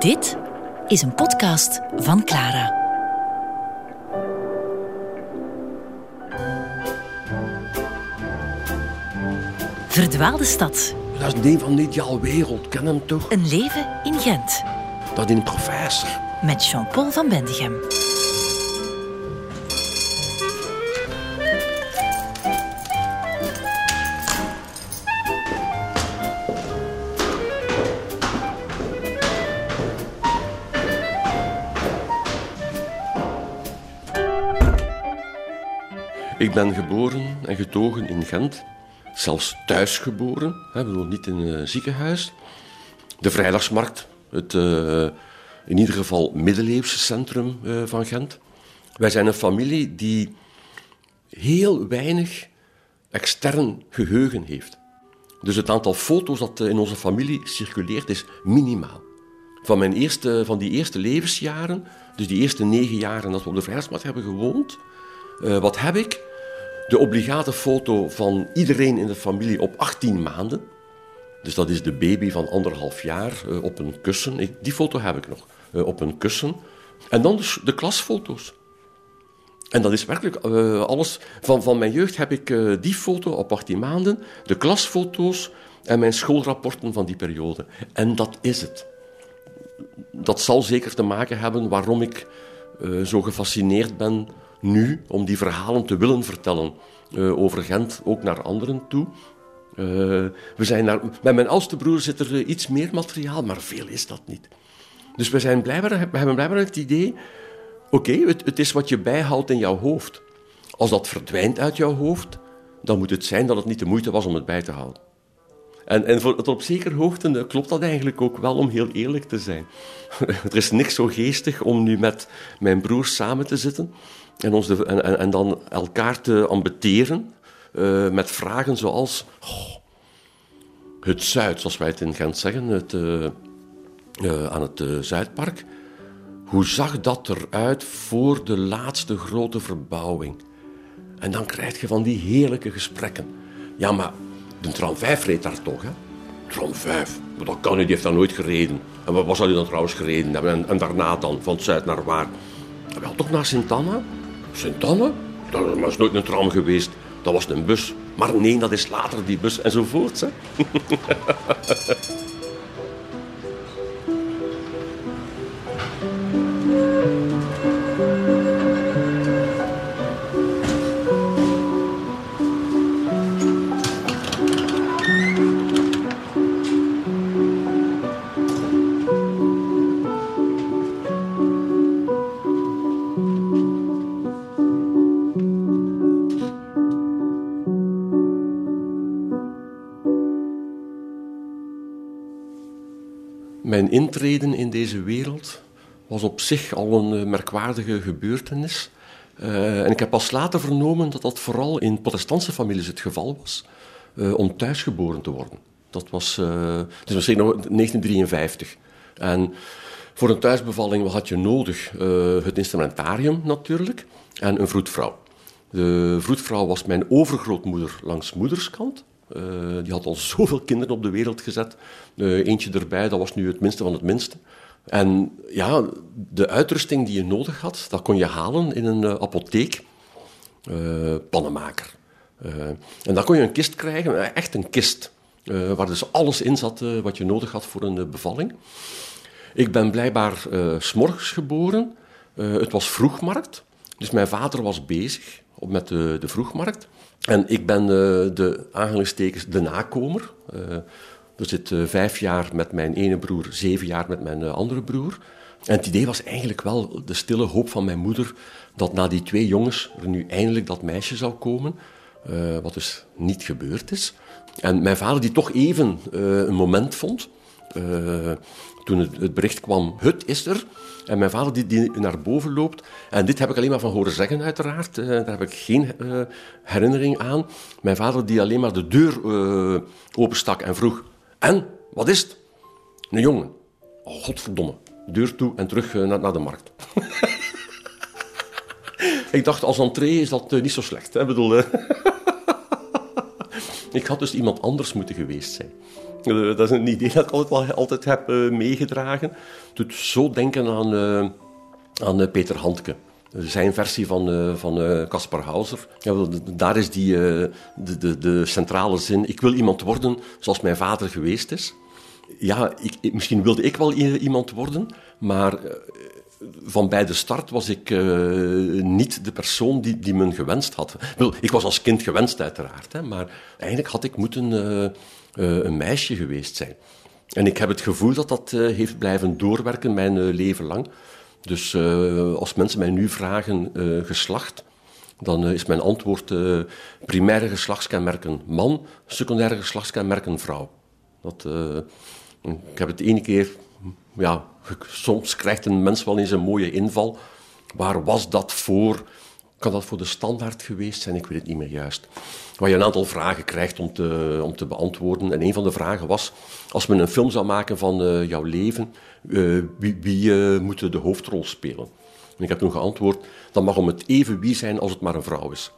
Dit is een podcast van Clara. Verdwaalde stad. Dat is een van de ideale wereld, ken hem toch? Een leven in Gent. Dat in professor. Met Jean-Paul van Bendigem. Ik ben geboren en getogen in Gent. Zelfs thuis geboren, hè, bedoel, niet in een ziekenhuis. De Vrijdagsmarkt, het uh, in ieder geval middeleeuwse centrum uh, van Gent. Wij zijn een familie die heel weinig extern geheugen heeft. Dus het aantal foto's dat in onze familie circuleert is minimaal. Van, mijn eerste, van die eerste levensjaren, dus die eerste negen jaren dat we op de Vrijdagsmarkt hebben gewoond, wat heb ik? De obligate foto van iedereen in de familie op 18 maanden. Dus dat is de baby van anderhalf jaar uh, op een kussen. Die foto heb ik nog. Uh, op een kussen. En dan dus de klasfoto's. En dat is werkelijk uh, alles. Van, van mijn jeugd heb ik die foto op 18 maanden, de klasfoto's en mijn schoolrapporten van die periode. En dat is het. Dat zal zeker te maken hebben waarom ik zo gefascineerd ben nu om die verhalen te willen vertellen uh, over Gent, ook naar anderen toe. Uh, we zijn naar, bij mijn oudste broer zit er iets meer materiaal, maar veel is dat niet. Dus we, zijn blijkbaar, we hebben blijkbaar het idee, oké, het, is wat je bijhoudt in jouw hoofd. Als dat verdwijnt uit jouw hoofd, dan moet het zijn dat het niet de moeite was om het bij te houden. En, en voor, op zekere hoogte klopt dat eigenlijk ook wel, om heel eerlijk te zijn. er is niks zo geestig om nu met mijn broer samen te zitten en, ons en, en, dan elkaar te ambeteren uh, met vragen zoals het Zuid, zoals wij het in Gent zeggen, het, uh, uh, aan het Zuidpark. Hoe zag dat eruit voor de laatste grote verbouwing? En dan krijg je van die heerlijke gesprekken. Ja, maar de tram 5 reed daar toch, hè? Tram 5, maar dat kan niet, die heeft daar nooit gereden. En wat zou hij dan trouwens gereden en daarna dan, van het zuid naar waar? Wel, toch naar Sint-Anna? Sint-Anne? Dat was nooit een tram geweest. Dat was een bus. Maar nee, dat is later die bus enzovoort. Hè. Mijn intreden in deze wereld was op zich al een merkwaardige gebeurtenis. Uh, en ik heb pas later vernomen dat dat vooral in protestantse families het geval was uh, om thuisgeboren te worden. Dat was, uh, het was nog 1953. En voor een thuisbevalling had je nodig het instrumentarium natuurlijk en een vroedvrouw. De vroedvrouw was mijn overgrootmoeder langs moederskant. Uh, die had al zoveel kinderen op de wereld gezet. Uh, eentje erbij, dat was nu het minste van het minste. En ja, de uitrusting die je nodig had, dat kon je halen in een uh, apotheek. pannenmaker. en dan kon je een kist krijgen, echt een kist. waar dus alles in zat wat je nodig had voor een bevalling. Ik ben blijkbaar s'morgens geboren. het was vroegmarkt. Dus mijn vader was bezig met de, de vroegmarkt. En ik ben uh, de aanhalingstekens de nakomer. Uh, er zit uh, vijf jaar met mijn ene broer, zeven jaar met mijn andere broer. En het idee was eigenlijk wel de stille hoop van mijn moeder dat na die twee jongens er nu eindelijk dat meisje zou komen. wat dus niet gebeurd is. En mijn vader die toch even een moment vond toen het, het, bericht kwam, het is er. En mijn vader die, die, naar boven loopt. En dit heb ik alleen maar van horen zeggen, uiteraard. Uh, daar heb ik geen uh, herinnering aan. Mijn vader die alleen maar de deur uh, openstak en vroeg... En, wat is het? Een jongen. Oh, godverdomme. Deur toe en terug naar, naar, de markt. ik dacht, als entree is dat niet zo slecht. Hè? Ik bedoel... ik had dus iemand anders moeten geweest zijn. Dat is een idee dat ik altijd, altijd heb meegedragen. Het doet zo denken aan, aan Peter Handke zijn versie van van Caspar Hauser. Ja, daar is die, de, de, de centrale zin. Ik wil iemand worden zoals mijn vader geweest is. Ja, ik, misschien wilde ik wel iemand worden, maar van bij de start was ik niet de persoon die, die men gewenst had. Ik was als kind gewenst, uiteraard, hè, maar eigenlijk had ik moeten een meisje geweest zijn. En ik heb het gevoel dat dat heeft blijven doorwerken mijn leven lang. Dus als mensen mij nu vragen geslacht, dan is mijn antwoord primaire geslachtskenmerken man, secundaire geslachtskenmerken vrouw. Dat, ik heb het ene keer ja, soms krijgt een mens wel eens een mooie inval. Waar was dat voor? Kan dat voor de standaard geweest zijn? Ik weet het niet meer juist. Waar je een aantal vragen krijgt om te, om te beantwoorden. En een van de vragen was: als men een film zou maken van uh, jouw leven, uh, wie, wie uh, moet de hoofdrol spelen? En ik heb toen geantwoord: dat mag om het even wie zijn als het maar een vrouw is.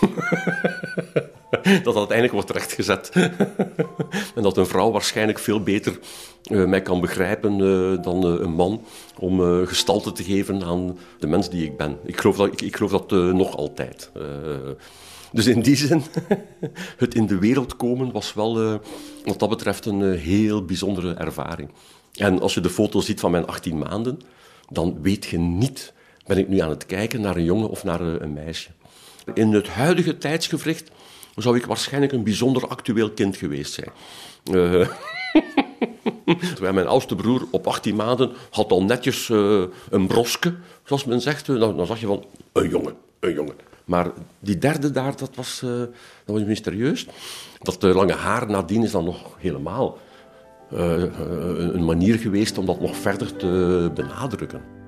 dat dat uiteindelijk wordt rechtgezet. en dat een vrouw waarschijnlijk veel beter uh, mij kan begrijpen uh, dan uh, een man om gestalte te geven aan de mens die ik ben. Ik geloof dat, ik, ik geloof dat nog altijd. dus in die zin, het in de wereld komen was wel wat dat betreft een heel bijzondere ervaring. En als je de foto ziet van mijn 18 maanden, dan weet je niet, ben ik nu aan het kijken naar een jongen of naar een meisje. In het huidige tijdsgevricht zou ik waarschijnlijk een bijzonder actueel kind geweest zijn. Uh, terwijl mijn oudste broer op 18 maanden had al netjes uh, een broske, zoals men zegt. Dan, dan zag je van, een jongen, een jongen. Maar die derde daar, dat was, uh, dat was mysterieus. Dat lange haar nadien is dan nog helemaal een manier geweest om dat nog verder te benadrukken.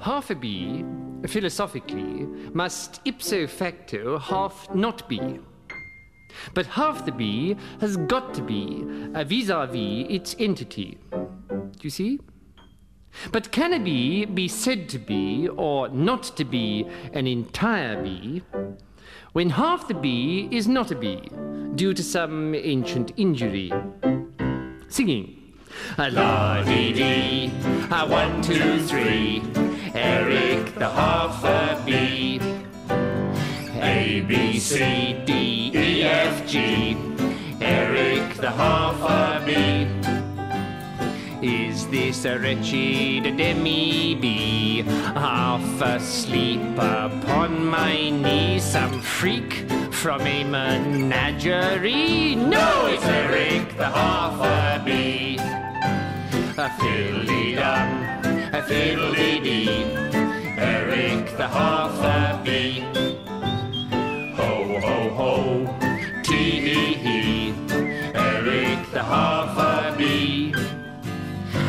half a be, philosophically, must ipso facto half not be. But half the bee has got to be a vis a vis its entity. Do you see? But can a bee be said to be or not to be an entire bee when half the bee is not a bee due to some ancient injury? Singing. A la dee dee, a one, two, three. Eric the half a bee. A B C D E F G. Eric the half a bee. Is this a wretched demi-bee, half asleep upon my knee? Some freak from a menagerie? No, it's Eric the half a fiddly-dum, a fiddly-dee, Eric the half the bee.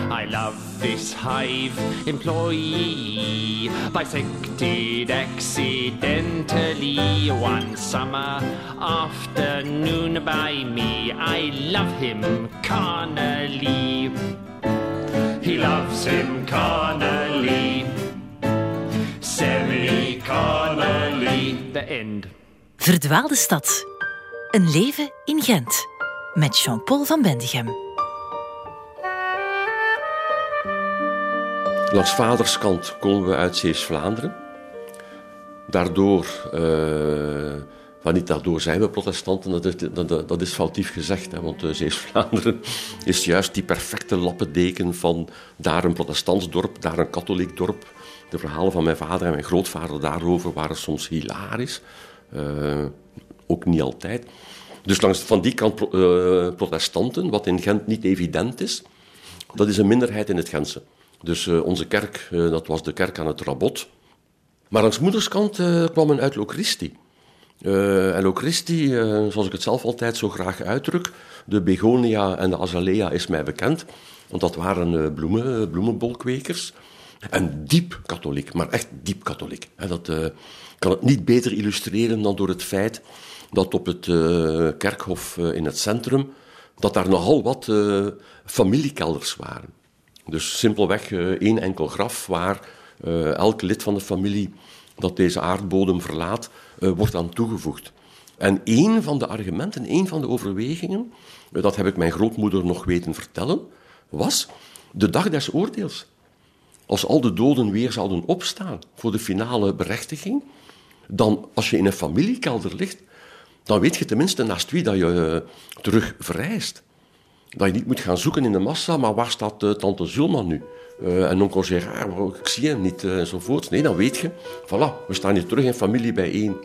I love this hive employee, bisected accidentally one summer afternoon by me. I love him carnally. He loves him carnally, semi-carnally. The end. Verdwaalde stad. Een leven in Gent. Met Jean-Paul van Bendigem. Langs vaderskant komen we uit Zeeuws-Vlaanderen. Daardoor, uh, maar niet daardoor zijn we protestanten, dat is, dat, dat is foutief gezegd. Hè, want uh, Zeeuws-Vlaanderen is juist die perfecte lappendeken van daar een protestants dorp, daar een katholiek dorp. De verhalen van mijn vader en mijn grootvader daarover waren soms hilarisch. Uh, ook niet altijd. Dus langs van die kant protestanten, wat in Gent niet evident is, dat is een minderheid in het Gentse. Dus uh, onze kerk, uh, dat was de kerk aan het Rabot. Maar langs moederskant uh, kwam men uit Locristi. en Locristi, zoals ik het zelf altijd zo graag uitdruk, de begonia en de azalea is mij bekend. Want dat waren bloemen, bloemenbolkwekers. En diep katholiek, maar echt diep katholiek. dat kan het niet beter illustreren dan door het feit dat op het kerkhof in het centrum, dat daar nogal wat familiekelders waren. Dus simpelweg één enkel graf waar elk lid van de familie dat deze aardbodem verlaat, wordt aan toegevoegd. En één van de argumenten, één van de overwegingen, dat heb ik mijn grootmoeder nog weten vertellen, was de dag des oordeels. Als al de doden weer zouden opstaan voor de finale berechtiging, dan als je in een familiekelder ligt, dan weet je tenminste naast wie dat je uh, terug verrijst. Dat je niet moet gaan zoeken in de massa, maar waar staat uh, tante Zulman nu? Uh, en onkel Gérard, ik zie hem niet, enzovoorts. Nee, dan weet je, voilà, we staan hier terug in familie bijeen.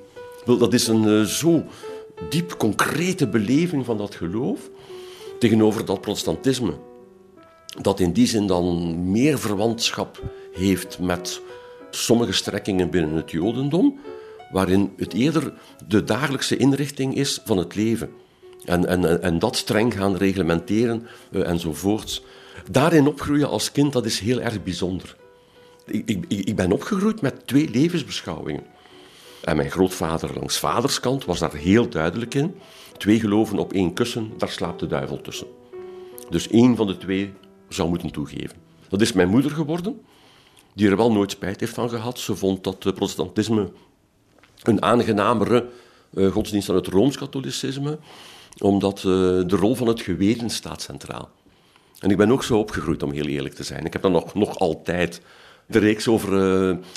Dat is een zo diep concrete beleving van dat geloof tegenover dat protestantisme. Dat in die zin dan meer verwantschap heeft met sommige strekkingen binnen het Jodendom, waarin het eerder de dagelijkse inrichting is van het leven. En, en, en dat streng gaan reglementeren uh, enzovoorts. Daarin opgroeien als kind, dat is heel erg bijzonder. Ik, ik, ik ben opgegroeid met twee levensbeschouwingen. En mijn grootvader langs vaderskant was daar heel duidelijk in. Twee geloven op één kussen, daar slaapt de duivel tussen. Dus één van de twee zou moeten toegeven. Dat is mijn moeder geworden, die er wel nooit spijt heeft van gehad. Ze vond dat protestantisme een aangenamere uh, godsdienst dan het rooms-katholicisme, omdat uh, de rol van het geweten staat centraal. En ik ben ook zo opgegroeid, om heel eerlijk te zijn. Ik heb dan nog, nog altijd de reeks over,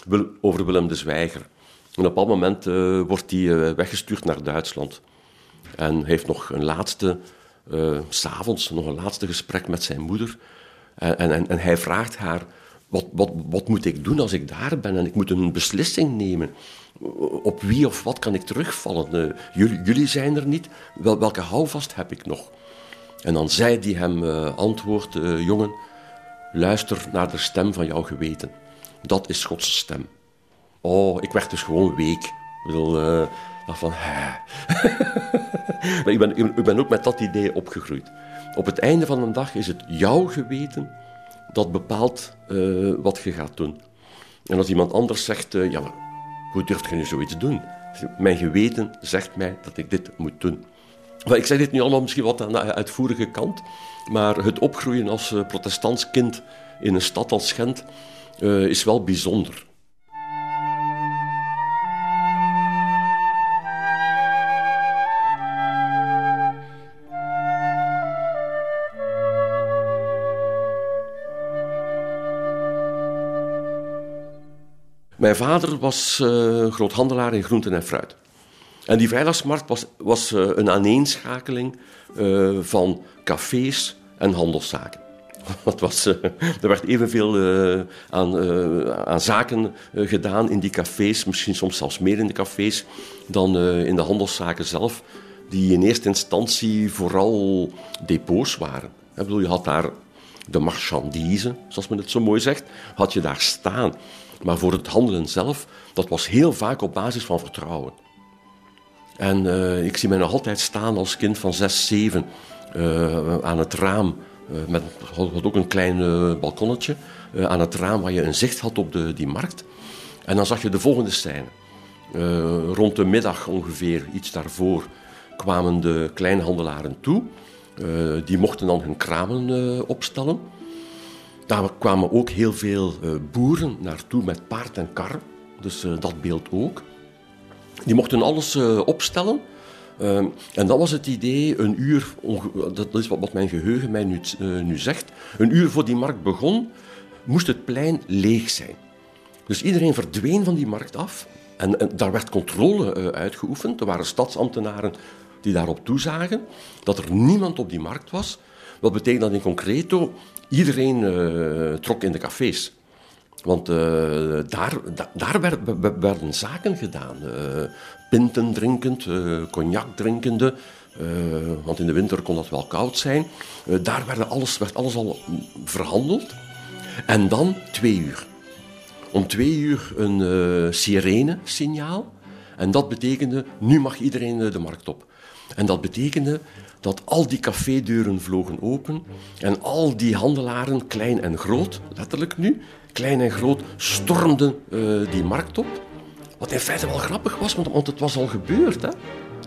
uh, over Willem de Zwijger. En op dat moment wordt hij weggestuurd naar Duitsland. En heeft nog een laatste, s'avonds, nog een laatste gesprek met zijn moeder. En, en, en hij vraagt haar, wat, wat, wat moet ik doen als ik daar ben? En ik moet een beslissing nemen. Op wie of wat kan ik terugvallen? jullie, jullie zijn er niet. Wel, welke houvast heb ik nog? En dan zei die hem antwoord, jongen, luister naar de stem van jouw geweten. Dat is Gods stem. Oh, ik werd dus gewoon week. Ik bedoel, uh, van... maar ik ben, ook met dat idee opgegroeid. Op het einde van een dag is het jouw geweten dat bepaalt wat je gaat doen. En als iemand anders zegt, ja, hoe durf je nu zoiets doen? Mijn geweten zegt mij dat ik dit moet doen. Ik zeg dit nu allemaal misschien wat aan de uitvoerige kant, maar het opgroeien als protestants kind in een stad als Gent is wel bijzonder. Mijn vader was uh, groothandelaar in groenten en fruit. En die vrijdagsmarkt was, was uh, een aaneenschakeling uh, van cafés en handelszaken. Dat was, er werd evenveel aan, aan zaken gedaan in die cafés, misschien soms zelfs meer in de cafés dan in de handelszaken zelf, die in eerste instantie vooral depots waren. Ik bedoel, je had daar de marchandise, zoals men het zo mooi zegt, had je daar staan. Maar voor het handelen zelf, dat was heel vaak op basis van vertrouwen. En uh, ik zie mij nog altijd staan als kind van zes, zeven uh, aan het raam. Uh, met had ook een klein balkonnetje aan het raam waar je een zicht had op de, die markt. En dan zag je de volgende scène. rond de middag ongeveer, iets daarvoor, kwamen de kleinhandelaren toe. die mochten dan hun kramen opstellen. Daar kwamen ook heel veel uh, boeren naartoe met paard en kar. Dus uh, dat beeld ook. Die mochten alles uh, opstellen. en dat was het idee, een uur, dat is wat, mijn geheugen mij nu, zegt, een uur voor die markt begon, moest het plein leeg zijn. Dus iedereen verdween van die markt af. En daar werd controle uitgeoefend. Er waren stadsambtenaren die daarop toezagen dat er niemand op die markt was. Wat betekent dat in concreto? Iedereen uh, trok in de cafés. Want uh, daar, da, daar werden, werden zaken gedaan. Uh, pinten drinkend, cognac drinkende. want in de winter kon dat wel koud zijn. daar werd alles, werd alles al verhandeld. En dan twee uur. Om twee uur een sirene-signaal. En dat betekende, nu mag iedereen de markt op. En dat betekende dat al die cafédeuren vlogen open en al die handelaren, klein en groot, letterlijk nu, klein en groot, stormden uh, die markt op. Wat in feite wel grappig was, want, want het was al gebeurd. Hè?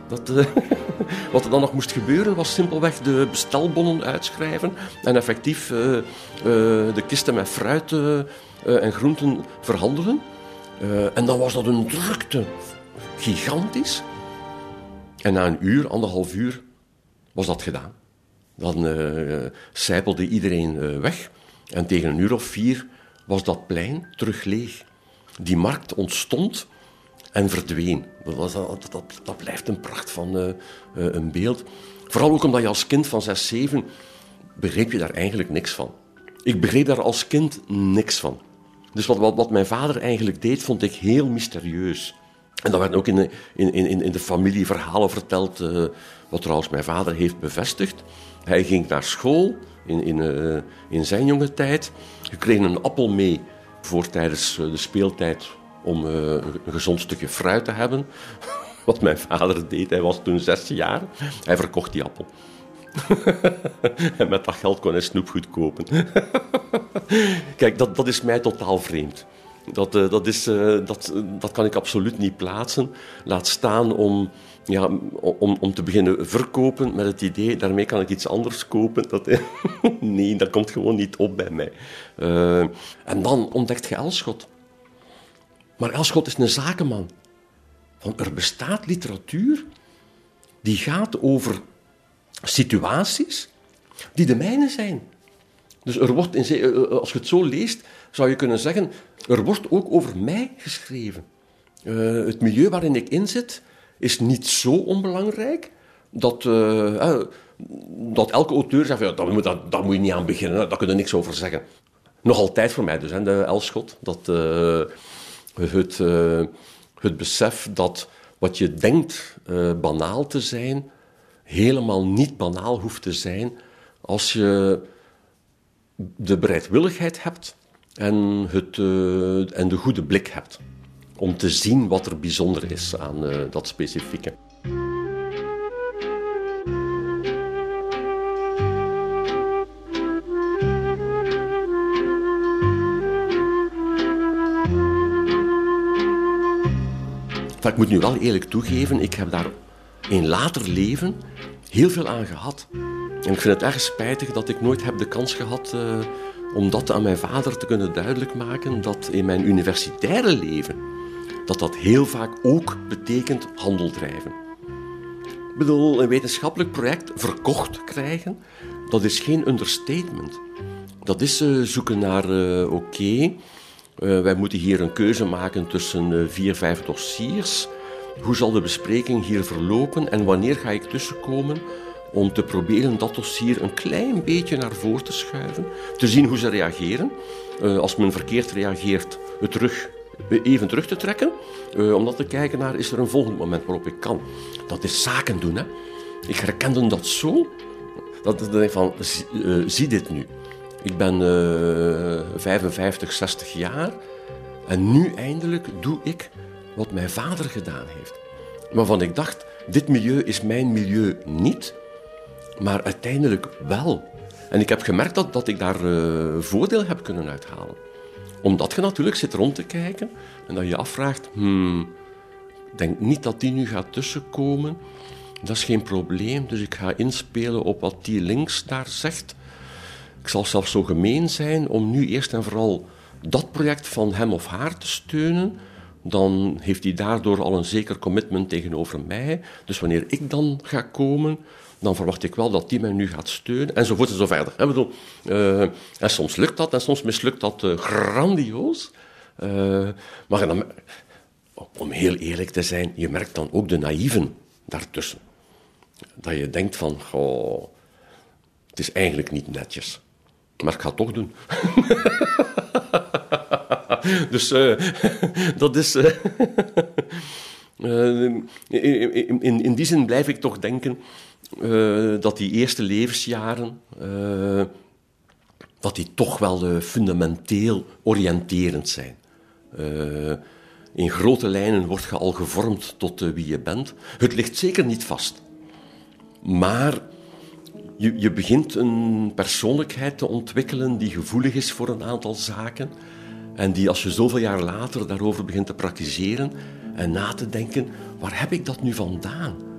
Dat, uh, wat er dan nog moest gebeuren was simpelweg de bestelbonnen uitschrijven en effectief uh, de kisten met fruit en groenten verhandelen. en dan was dat een drukte, gigantisch. En na een uur, anderhalf uur, was dat gedaan. Dan uh, sijpelde iedereen weg. En tegen een uur of vier was dat plein terug leeg. Die markt ontstond en verdween. Dat, dat, dat, dat blijft een pracht van uh, een beeld. Vooral ook omdat je als kind van 6, 7 begreep je daar eigenlijk niks van. Ik begreep daar als kind niks van. Dus wat, wat, wat mijn vader eigenlijk deed, vond ik heel mysterieus. En dat werd ook in de, in, in, in de familie verhalen verteld, wat trouwens mijn vader heeft bevestigd. Hij ging naar school in, in, uh, in zijn jonge tijd. Je kreeg een appel mee voor tijdens de speeltijd om uh, een gezond stukje fruit te hebben. Wat mijn vader deed, hij was toen zes jaar. Hij verkocht die appel. en met dat geld kon hij snoepgoed kopen. Kijk, dat, dat is mij totaal vreemd. Dat, dat, is, dat, dat kan ik absoluut niet plaatsen. Laat staan om, ja, om, om te beginnen verkopen met het idee, daarmee kan ik iets anders kopen. Dat, nee, dat komt gewoon niet op bij mij. Uh, en dan ontdekt je Elschot. Maar Elschot is een zakenman. Want er bestaat literatuur die gaat over situaties die de mijne zijn. Dus er wordt, in, eh, eh, als je het zo leest, zou je kunnen zeggen, er wordt ook over mij geschreven. Het milieu waarin ik in zit, is niet zo onbelangrijk dat, uh, dat elke auteur zegt, ja, daar, moet, daar moet je niet aan beginnen, daar kun je niks over zeggen. Nog altijd voor mij dus, hè, de Elschot, dat het, het besef dat wat je denkt banaal te zijn, helemaal niet banaal hoeft te zijn als je de bereidwilligheid hebt en, het, en de goede blik hebt om te zien wat er bijzonder is aan uh, dat specifieke. ik moet nu wel eerlijk toegeven, ik heb daar in later leven heel veel aan gehad. En ik vind het erg spijtig dat ik nooit heb de kans gehad uh, om dat aan mijn vader te kunnen duidelijk maken, dat in mijn universitaire leven, dat dat heel vaak ook betekent handel drijven. Ik bedoel, een wetenschappelijk project verkocht krijgen, dat is geen understatement. Dat is uh, zoeken naar, uh, oké, okay, wij moeten hier een keuze maken tussen vier, vijf dossiers. Hoe zal de bespreking hier verlopen en wanneer ga ik tussenkomen om te proberen dat dossier een klein beetje naar voren te schuiven, te zien hoe ze reageren. Als men verkeerd reageert, het terug, even terug te trekken, uh, om dan te kijken naar, is er een volgend moment waarop ik kan. Dat is zaken doen. Hè? Ik herkende dat zo, dat ik denk van, zie, uh, zie dit nu. Ik ben 55, 60 jaar en nu eindelijk doe ik wat mijn vader gedaan heeft. Waarvan ik dacht, dit milieu is mijn milieu niet, maar uiteindelijk wel. En ik heb gemerkt dat, dat ik daar voordeel heb kunnen uithalen. Omdat je natuurlijk zit rond te kijken en dat je je afvraagt, hmm, denk niet dat die nu gaat tussenkomen. Dat is geen probleem, dus ik ga inspelen op wat die links daar zegt. Ik zal zelfs zo gemeen zijn om nu eerst en vooral dat project van hem of haar te steunen. Dan heeft hij daardoor al een zeker commitment tegenover mij. Dus wanneer ik dan ga komen, dan verwacht ik wel dat die mij nu gaat steunen, enzovoort en zo verder. Ik bedoel, uh, en soms lukt dat en soms mislukt dat uh, grandioos. Uh, maar om heel eerlijk te zijn, je merkt dan ook de naïven daartussen. Dat je denkt van, oh, het is eigenlijk niet netjes. Maar ik ga het toch doen. dus dat is... in, in, in die zin blijf ik toch denken uh, dat die eerste levensjaren, uh, dat die toch wel uh, fundamenteel oriënterend zijn. in grote lijnen word je al gevormd tot wie je bent. Het ligt zeker niet vast. Maar je, je begint een persoonlijkheid te ontwikkelen die gevoelig is voor een aantal zaken. En die als je zoveel jaar later daarover begint te praktiseren en na te denken, waar heb ik dat nu vandaan?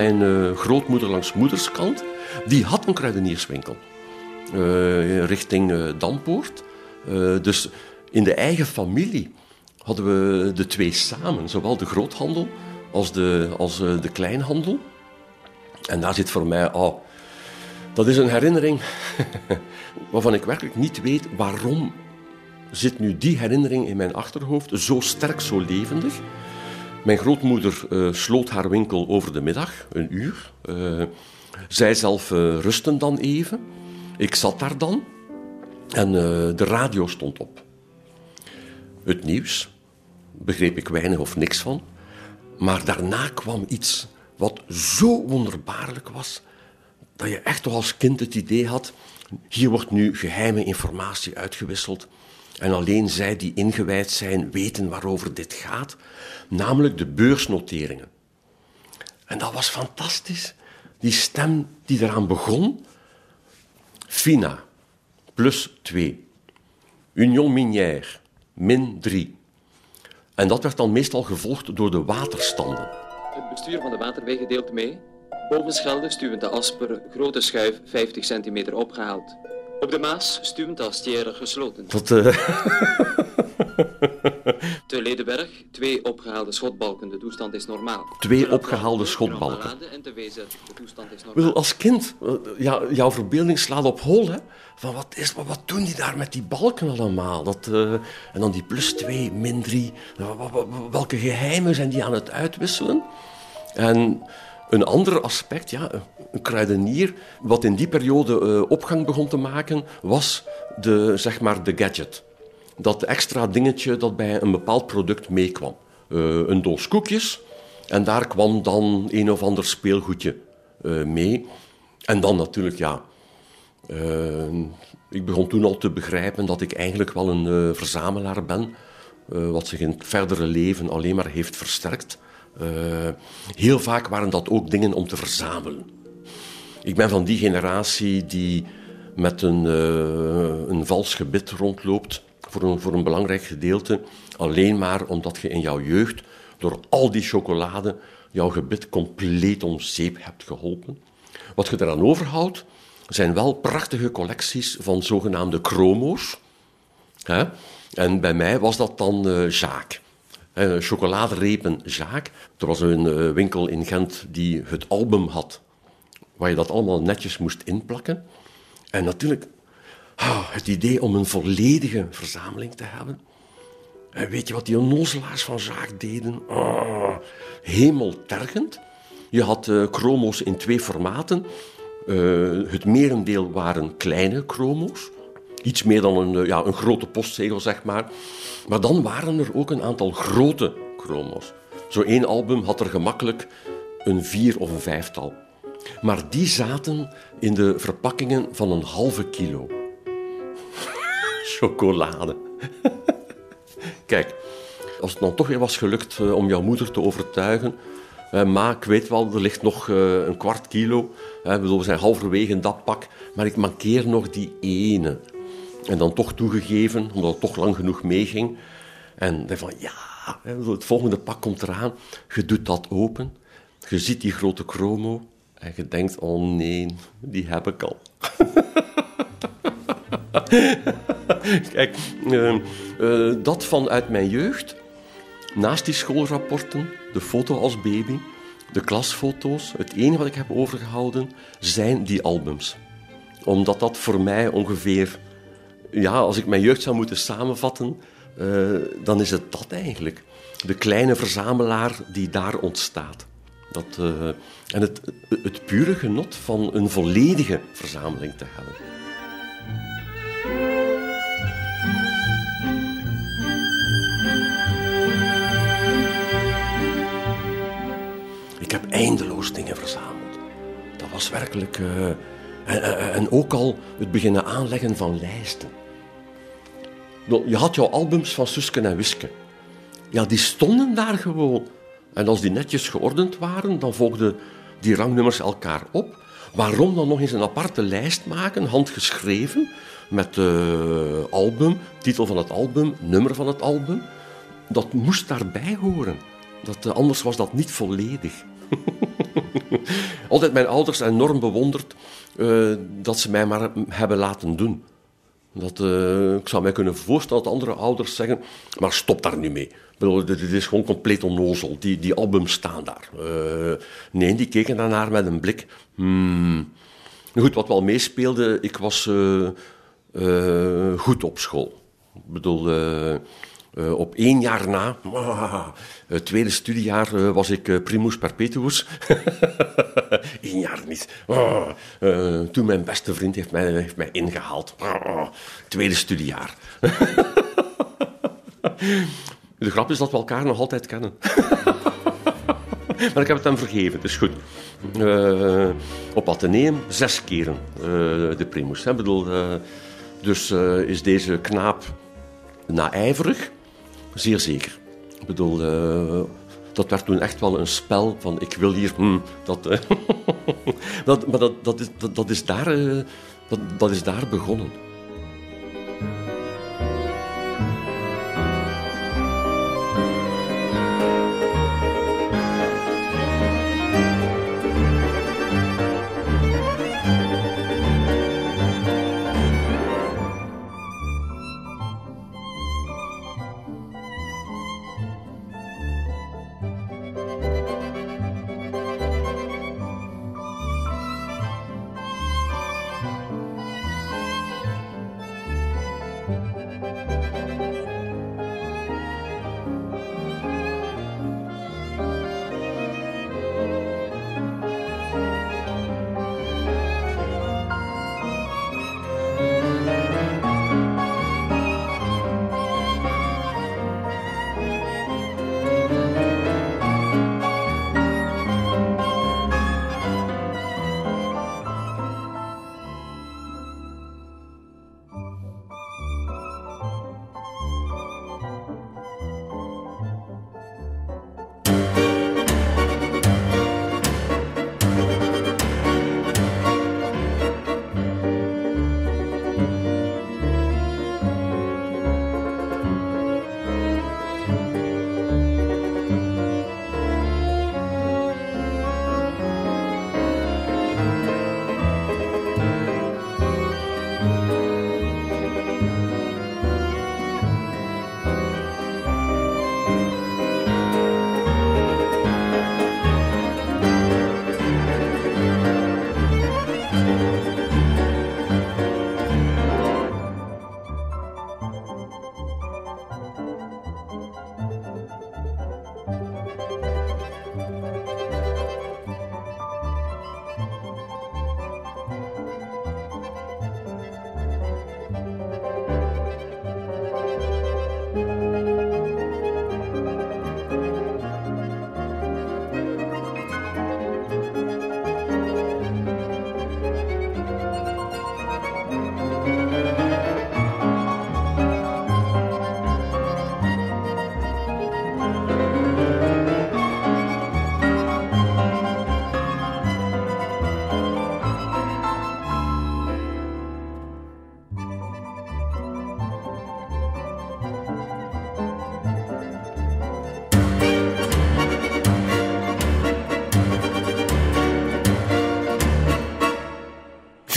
Mijn uh, grootmoeder langs moederskant, die had een kruidenierswinkel. Uh, richting uh, Dampoort. dus in de eigen familie hadden we de twee samen. Zowel de groothandel als de, als, de kleinhandel. En daar zit voor mij... Oh, dat is een herinnering waarvan ik werkelijk niet weet waarom zit nu die herinnering in mijn achterhoofd zo sterk, zo levendig. Mijn grootmoeder uh, sloot haar winkel over de middag, een uur. Uh, zij zelf uh, dan even. Ik zat daar dan en de radio stond op. Het nieuws begreep ik weinig of niks van. Maar daarna kwam iets wat zo wonderbaarlijk was, dat je echt toch als kind het idee had, hier wordt nu geheime informatie uitgewisseld. En alleen zij die ingewijd zijn weten waarover dit gaat, namelijk de beursnoteringen. En dat was fantastisch. Die stem die eraan begon. FINA, plus 2. Union Minière, min 3. En dat werd dan meestal gevolgd door de waterstanden. Het bestuur van de waterwegen deelt mee. Boven Schelde stuwend de Asper, grote schuif 50 centimeter opgehaald. Op de Maas stuwend de Astière gesloten. Dat, uh... Te Ledenberg, twee opgehaalde schotbalken. De toestand is normaal. Twee opgehaalde schotbalken. En te de toestand is normaal. Als kind, eh, ja, jouw verbeelding slaat op hol, hè. Van wat, is, wat, wat doen die daar met die balken allemaal? Dat, uh, en dan die plus twee, min drie. Welke geheimen zijn die aan het uitwisselen? En een ander aspect, ja, een kruidenier, wat in die periode uh, opgang begon te maken, was de, zeg maar, de gadget. Dat extra dingetje dat bij een bepaald product meekwam. Uh, een doos koekjes en daar kwam dan een of ander speelgoedje uh, mee. En dan natuurlijk, ja, ik begon toen al te begrijpen dat ik eigenlijk wel een verzamelaar ben, wat zich in het verdere leven alleen maar heeft versterkt. Heel vaak waren dat ook dingen om te verzamelen. Ik ben van die generatie die met een, uh, een vals gebit rondloopt voor een, voor een belangrijk gedeelte, alleen maar omdat je in jouw jeugd door al die chocolade jouw gebit compleet om zeep hebt geholpen. Wat je eraan overhoudt, zijn wel prachtige collecties van zogenaamde chromo's. En bij mij was dat dan uh, Jaak. Uh, chocoladerepen Jaak. Er was een uh, winkel in Gent die het album had, waar je dat allemaal netjes moest inplakken. En natuurlijk oh, het idee om een volledige verzameling te hebben. En weet je wat die onnozelaars van Jaak deden? Oh, hemeltergend. Je had uh, chromo's in twee formaten. het merendeel waren kleine chromo's iets meer dan een, ja, een grote postzegel, zeg maar. Maar dan waren er ook een aantal grote chromo's. Zo één album had er gemakkelijk een vier of een vijftal. Maar die zaten in de verpakkingen van een halve kilo. Chocolade. Kijk, als het dan toch weer was gelukt eh, om jouw moeder te overtuigen. Ma, ik weet wel, er ligt nog eh, een kwart kilo. we zijn halverwege in dat pak. Maar ik mankeer nog die ene. En dan toch toegegeven, omdat het toch lang genoeg meeging. En dan van, ja, het volgende pak komt eraan. Je doet dat open. Je ziet die grote chromo. En je denkt, oh nee, die heb ik al. Kijk, uh, uh, dat vanuit mijn jeugd. Naast die schoolrapporten, de foto als baby, de klasfoto's, het enige wat ik heb overgehouden, zijn die albums. Omdat dat voor mij ongeveer ja, als ik mijn jeugd zou moeten samenvatten, uh, dan is het dat eigenlijk. De kleine verzamelaar die daar ontstaat. Dat, uh, en het, het pure genot van een volledige verzameling te hebben. Ik heb eindeloos dingen verzameld. Dat was werkelijk. Uh, en, en, ook al het beginnen aanleggen van lijsten. Je had jouw albums van Suske en Wiske. Ja, die stonden daar gewoon. En als die netjes geordend waren, dan volgden die rangnummers elkaar op. Waarom dan nog eens een aparte lijst maken, handgeschreven, met de album, titel van het album, nummer van het album? Dat moest daarbij horen. Dat, eh, anders was dat niet volledig. Altijd mijn ouders enorm bewonderd uh, dat ze mij maar hebben laten doen. Dat, uh, ik zou mij kunnen voorstellen dat andere ouders zeggen, maar stop daar nu mee. Bedoel, dit is gewoon compleet onnozel. Die, die albums staan daar. Uh, nee, die keken daarnaar met een blik. Hmm. Goed, wat wel meespeelde, ik was goed op school. Ik bedoel, uh, op één jaar na, het tweede studiejaar, uh, was ik primus perpetuus. Eén jaar niet. toen mijn beste vriend heeft mij, heeft mij ingehaald. tweede studiejaar. De grap is dat we elkaar nog altijd kennen. maar ik heb het hem vergeven, het is goed. op Atheneum zes keren de primus. Ik bedoel, dus is deze knaap naijverig Zeer zeker. Ik bedoel, uh, dat werd toen echt wel een spel van ik wil hier... Hmm, dat, uh, dat, maar dat, dat, is, dat, is daar, uh, dat, dat is daar begonnen.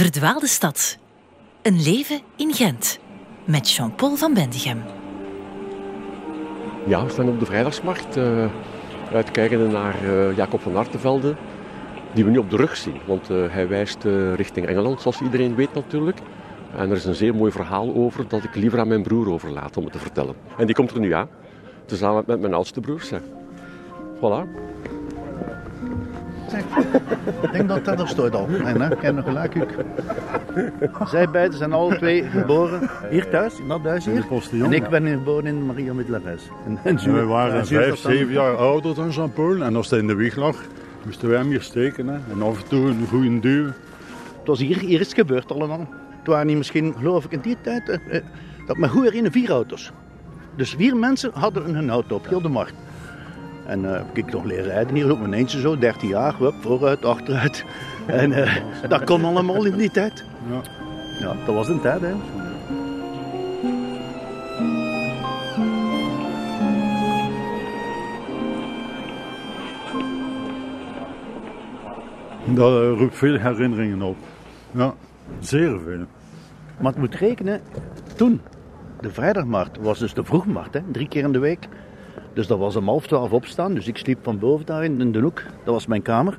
Verdwaalde stad. Een leven in Gent. Met Jean-Paul van Bendigem. Ja, we staan op de vrijdagsmarkt. Uh, uitkijkende naar uh, Jacob van Artevelde. Die we nu op de rug zien. Want uh, hij wijst richting Engeland, zoals iedereen weet natuurlijk. En er is een zeer mooi verhaal over dat ik liever aan mijn broer overlaat om het te vertellen. En die komt er nu aan. Tezamen met mijn oudste broer. Voilà. Ik denk dat dat er staat al. En hè, ik heb nog gelijk. Zij beiden zijn alle twee geboren hier thuis, in dat huis hier. En ik ben geboren in Maria Middelares. En, en we waren vijf, zeven jaar ouder dan Jean-Paul. En als hij in de weg lag, moesten wij hem hier steken. Hè. En af en toe een goede duw. Het was hier, hier is gebeurd allemaal. Het waren niet misschien, geloof ik, in die tijd, eh, eh dat maar goed in vier auto's. Dus vier mensen hadden hun auto op heel de markt. En uh, heb ik nog leren rijden hier op mijn eentje zo, 13 jaar, hup, vooruit, achteruit. En uh, dat kon allemaal in die tijd. Ja. ja, dat was een tijd hè. Dat eh, roept veel herinneringen op. Ja, zeer veel. Maar het moet rekenen, toen, de vrijdagmarkt was dus de vroegmarkt, hè, drie keer in de week. Dus dat was om half twaalf opstaan, dus ik sliep van boven daar in, de hoek. Dat was mijn kamer.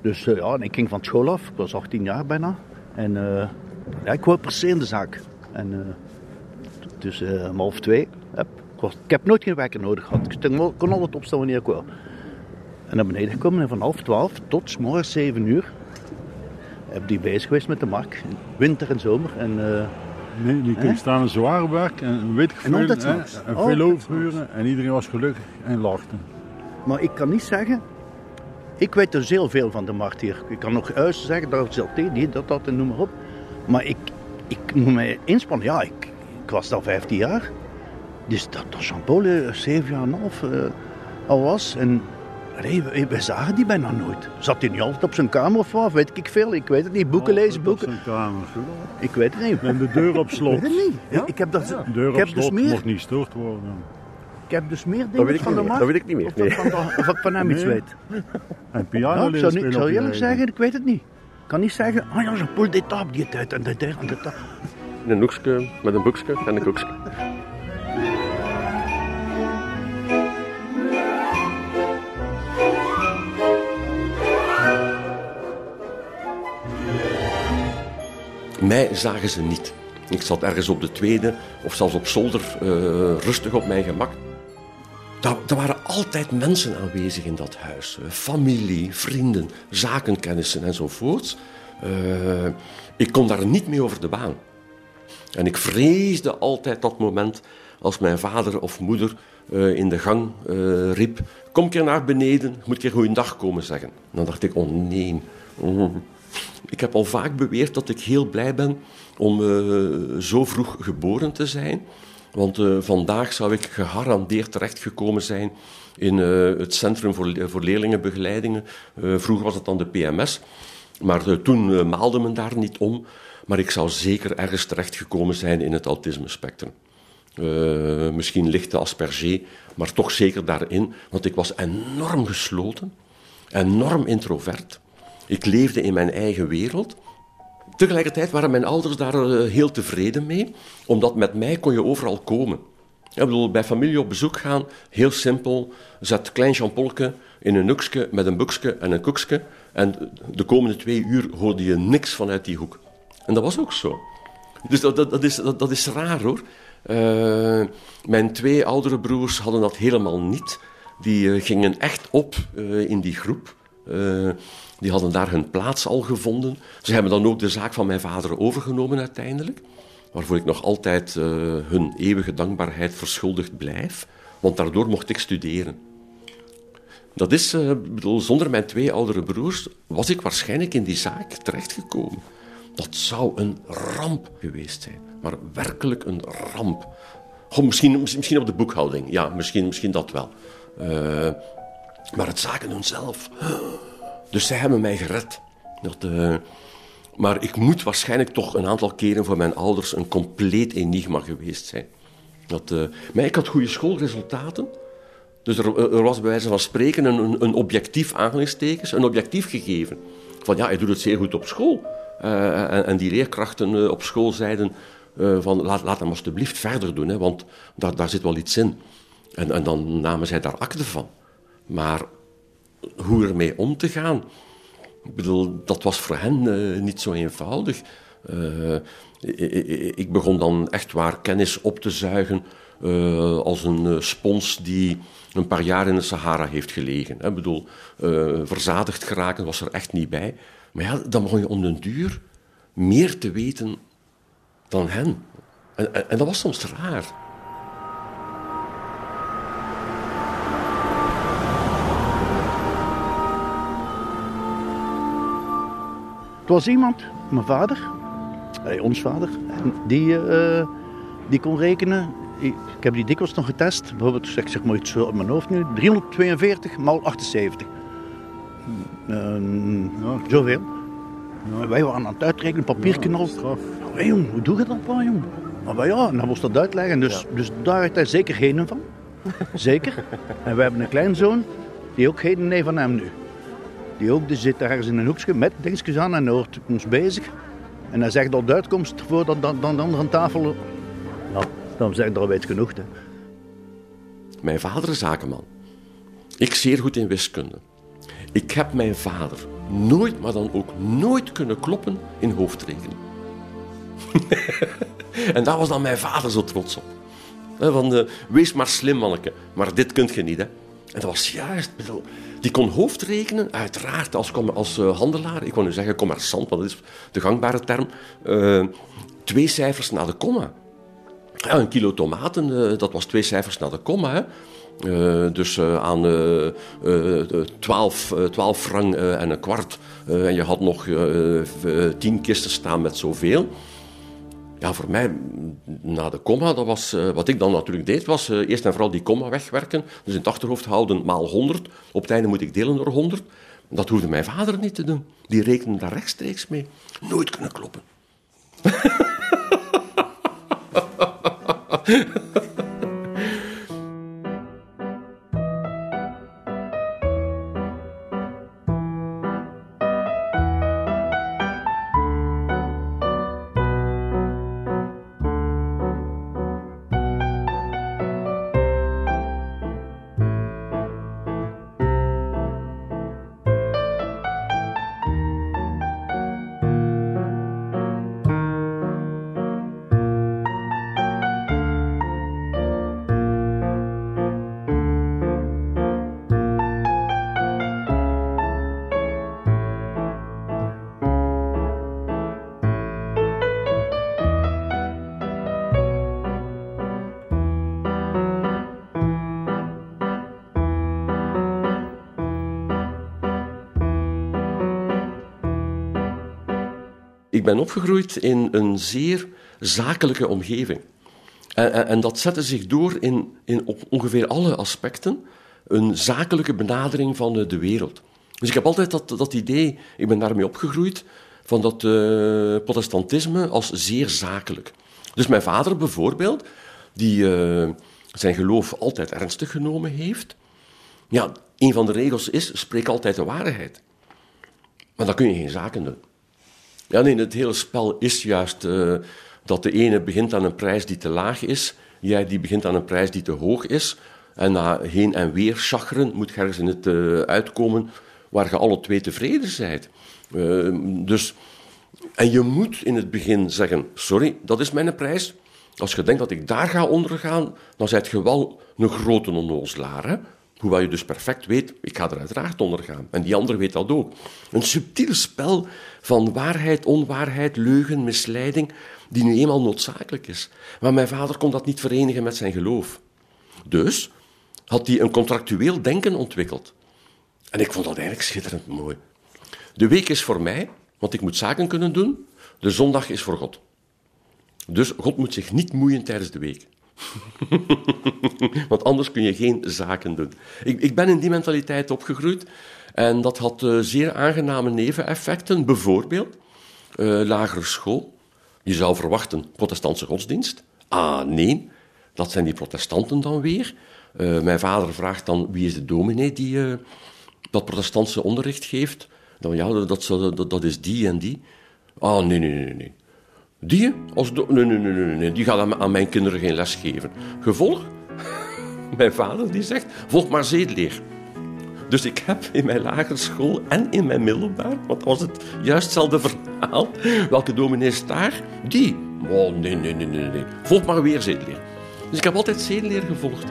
Dus eh, ja, en ik ging van school af, ik was 18 jaar bijna. En eh, ja, ik wou per se in de zaak. En uh, dus om half twee, ik, was, heb nooit geen wekker nodig gehad. Ik kon, altijd opstaan wanneer ik wil. En naar beneden gekomen en van half twaalf tot s morgens zeven uur heb die bezig geweest met de markt. Winter en zomer. En, nee, die kreeg staan een zwaar werk en weet ik veel. En, en veel overuren en iedereen was gelukkig en lachte. Maar ik kan niet zeggen, ik weet dus heel veel van de markt hier. Ik kan nog juist zeggen, dat is thee, die, dat, dat en noem maar op. Maar ik, ik moet mij inspannen. Ja, ik, ik was daar 15 jaar. Dus dat, dat Jean-Paul 7 jaar en half uh, al was. En Nee, we, we, zagen die bijna nooit. Zat hij niet altijd op zijn kamer of wat? Weet ik veel. Ik weet het niet. Boeken lezen, boeken. Op zijn kamer. Ik weet het niet. En de deur op slot. Ik weet het niet. Ja? Ik heb dat, ja. De deur op heb slot dus meer, mocht niet gestoord worden. Ik heb dus meer dingen van de markt. Dat weet ik niet meer. Of, nee. van, of ik van hem iets Nee. weet. En piano Ja, ik zou, niet, spelen ik zou op je eerlijk eigen. zeggen, ik weet het niet. Ik kan niet zeggen, ah ja, zo'n poel dit op die tijd en dit en dit. In een hoekje met een boekje en een koekje. Mij zagen ze niet. Ik zat ergens op de tweede of zelfs op zolder eh, rustig op mijn gemak. Er waren altijd mensen aanwezig in dat huis. Eh, Familie, vrienden, zakenkennissen enzovoorts. Eh, ik kon daar niet mee over de baan. En ik vreesde altijd dat moment als mijn vader of moeder in de gang riep: Kom keer naar beneden, moet keer goeiedag komen zeggen. Dan dacht ik: Oh nee. Ik heb al vaak beweerd dat ik heel blij ben om eh, zo vroeg geboren te zijn. Want eh, vandaag zou ik gegarandeerd terechtgekomen zijn in eh, het Centrum voor, voor Leerlingenbegeleidingen. Vroeger was het dan de PMS. Maar toen maalde men daar niet om. Maar ik zou zeker ergens terechtgekomen zijn in het autisme-spectrum. Eh, misschien lichte Asperger, maar toch zeker daarin. Want ik was enorm gesloten, enorm introvert. Ik leefde in mijn eigen wereld. Tegelijkertijd waren mijn ouders daar eh, heel tevreden mee, omdat met mij kon je overal komen. Ik bedoel, bij familie op bezoek gaan, heel simpel. Zet klein Jean-Paulke in een hoekje met een boekje en een koekje. En de komende twee uur hoorde je niks vanuit die hoek. En dat was ook zo. Dus dat, dat, dat, is, dat, dat is raar hoor. Eh, mijn twee oudere broers hadden dat helemaal niet. Die eh, gingen echt op in die groep. Die hadden daar hun plaats al gevonden. Ze hebben dan ook de zaak van mijn vader overgenomen uiteindelijk. Waarvoor ik nog altijd eh, hun eeuwige dankbaarheid verschuldigd blijf. Want daardoor mocht ik studeren. Dat is, eh, bedoel, zonder mijn twee oudere broers was ik waarschijnlijk in die zaak terechtgekomen. Dat zou een ramp geweest zijn. Maar werkelijk een ramp. Goh, misschien, misschien op de boekhouding, ja, misschien, misschien dat wel. Eh, maar het zaken doen zelf. Dus zij hebben mij gered. Eh, maar ik moet waarschijnlijk toch een aantal keren voor mijn ouders een compleet enigma geweest zijn. Dat, eh, maar ik had goede schoolresultaten. Dus er, er was bij wijze van spreken een, een, objectief aanhalingstekens, een objectief gegeven. Van ja, je doet het zeer goed op school. Eh, en, en die leerkrachten op school zeiden van laat, laat hem alsjeblieft verder doen, hè, want daar, daar zit wel iets in. En, en dan namen zij daar akte van. Maar hoe ermee om te gaan, ik bedoel, dat was voor hen eh, niet zo eenvoudig. Eh, ik, begon dan echt waar kennis op te zuigen eh, als een spons die een paar jaar in de Sahara heeft gelegen. Ik bedoel, verzadigd geraken was er echt niet bij. Maar ja, dan begon je om den duur meer te weten dan hen. En, en, en dat was soms raar. Het was iemand, mijn vader, eh, ons vader, die, eh, die kon rekenen. Ik, heb die dikwijls nog getest. Bijvoorbeeld, ik zeg maar iets uit mijn hoofd nu, 342 maal 78. Uh, zoveel. En Wij waren aan het uitrekenen, papiertje al. Straf. Hé jong, hoe doe je dat nou jong? Maar wij, ja, en dan moest dat uitleggen. Dus, dus daar heeft hij zeker geen van. Zeker. En we hebben een kleinzoon die ook geen nee van hem nu. Die ook, die zit ergens in een hoekje met dingetjes aan en hoort ons bezig. En hij zegt dat de uitkomst voordat dan, dan de andere aan tafel... Ja, dan zeg ik er weet genoeg. Hè. Mijn vader is zakenman. Ik zeer goed in wiskunde. Ik heb mijn vader nooit, maar dan ook nooit kunnen kloppen in hoofdrekenen. en daar was dan mijn vader zo trots op. Van, wees maar slim, manneke, maar dit kunt je niet. Hè. En dat was juist... Die kon hoofdrekenen, uiteraard, als, als uh, handelaar. Ik wil nu zeggen commerçant, want dat is de gangbare term. Uh, twee cijfers na de komma. Ja, een kilo tomaten, dat was twee cijfers na de komma. Uh, dus uh, aan uh, 12, 12 frank en een kwart. en je had nog 10 kisten staan met zoveel. Ja, voor mij, na de komma, dat was, wat ik dan natuurlijk deed, was eerst en vooral die komma wegwerken. Dus in het achterhoofd houden maal 100. Op het einde moet ik delen door 100. Dat hoefde mijn vader niet te doen. Die rekende daar rechtstreeks mee. Nooit kunnen kloppen. ben opgegroeid in een zeer zakelijke omgeving. En, en, dat zette zich door in, in op ongeveer alle aspecten een zakelijke benadering van de, de wereld. Dus ik heb altijd dat, dat idee, ik ben daarmee opgegroeid, van dat uh, protestantisme als zeer zakelijk. Dus mijn vader bijvoorbeeld, die uh, zijn geloof altijd ernstig genomen heeft, ja, een van de regels is, spreek altijd de waarheid. Maar dan kun je geen zaken doen. Ja, nee, het hele spel is juist uh, dat de ene begint aan een prijs die te laag is, jij die begint aan een prijs die te hoog is. En na heen en weer chagren moet je ergens in het uh, uitkomen waar je alle twee tevreden bent. Uh, dus, en je moet in het begin zeggen, sorry, dat is mijn prijs. Als je denkt dat ik daar ga ondergaan, dan zijt je wel een grote onnozelaar. Hoewel je dus perfect weet, ik ga er uiteraard onder gaan. En die ander weet dat ook. Een subtiel spel van waarheid, onwaarheid, leugen, misleiding, die nu eenmaal noodzakelijk is. Maar mijn vader kon dat niet verenigen met zijn geloof. Dus had hij een contractueel denken ontwikkeld. En ik vond dat eigenlijk schitterend mooi. De week is voor mij, want ik moet zaken kunnen doen. De zondag is voor God. Dus God moet zich niet moeien tijdens de week. Want anders kun je geen zaken doen. Ik, ik, ben in die mentaliteit opgegroeid en dat had uh, zeer aangename neveneffecten. Bijvoorbeeld, uh, lagere school. Je zou verwachten, protestantse godsdienst. Ah, nee, dat zijn die protestanten dan weer. Uh, mijn vader vraagt dan, wie is de dominee die dat protestantse onderricht geeft? Dan ja, dat, dat, is die en die. Ah, nee, nee, nee, nee. Die? Als nee, nee, nee, nee, nee, die gaat aan mijn kinderen geen les geven. Gevolg? Mijn vader die zegt, volg maar zedeleer. Dus ik heb in mijn lagere school en in mijn middelbaar, want was het juist hetzelfde verhaal, welke dominee is daar? Die. Oh, nee, nee, nee, nee, nee. Volg maar weer zedeleer. Dus ik heb altijd zedeleer gevolgd.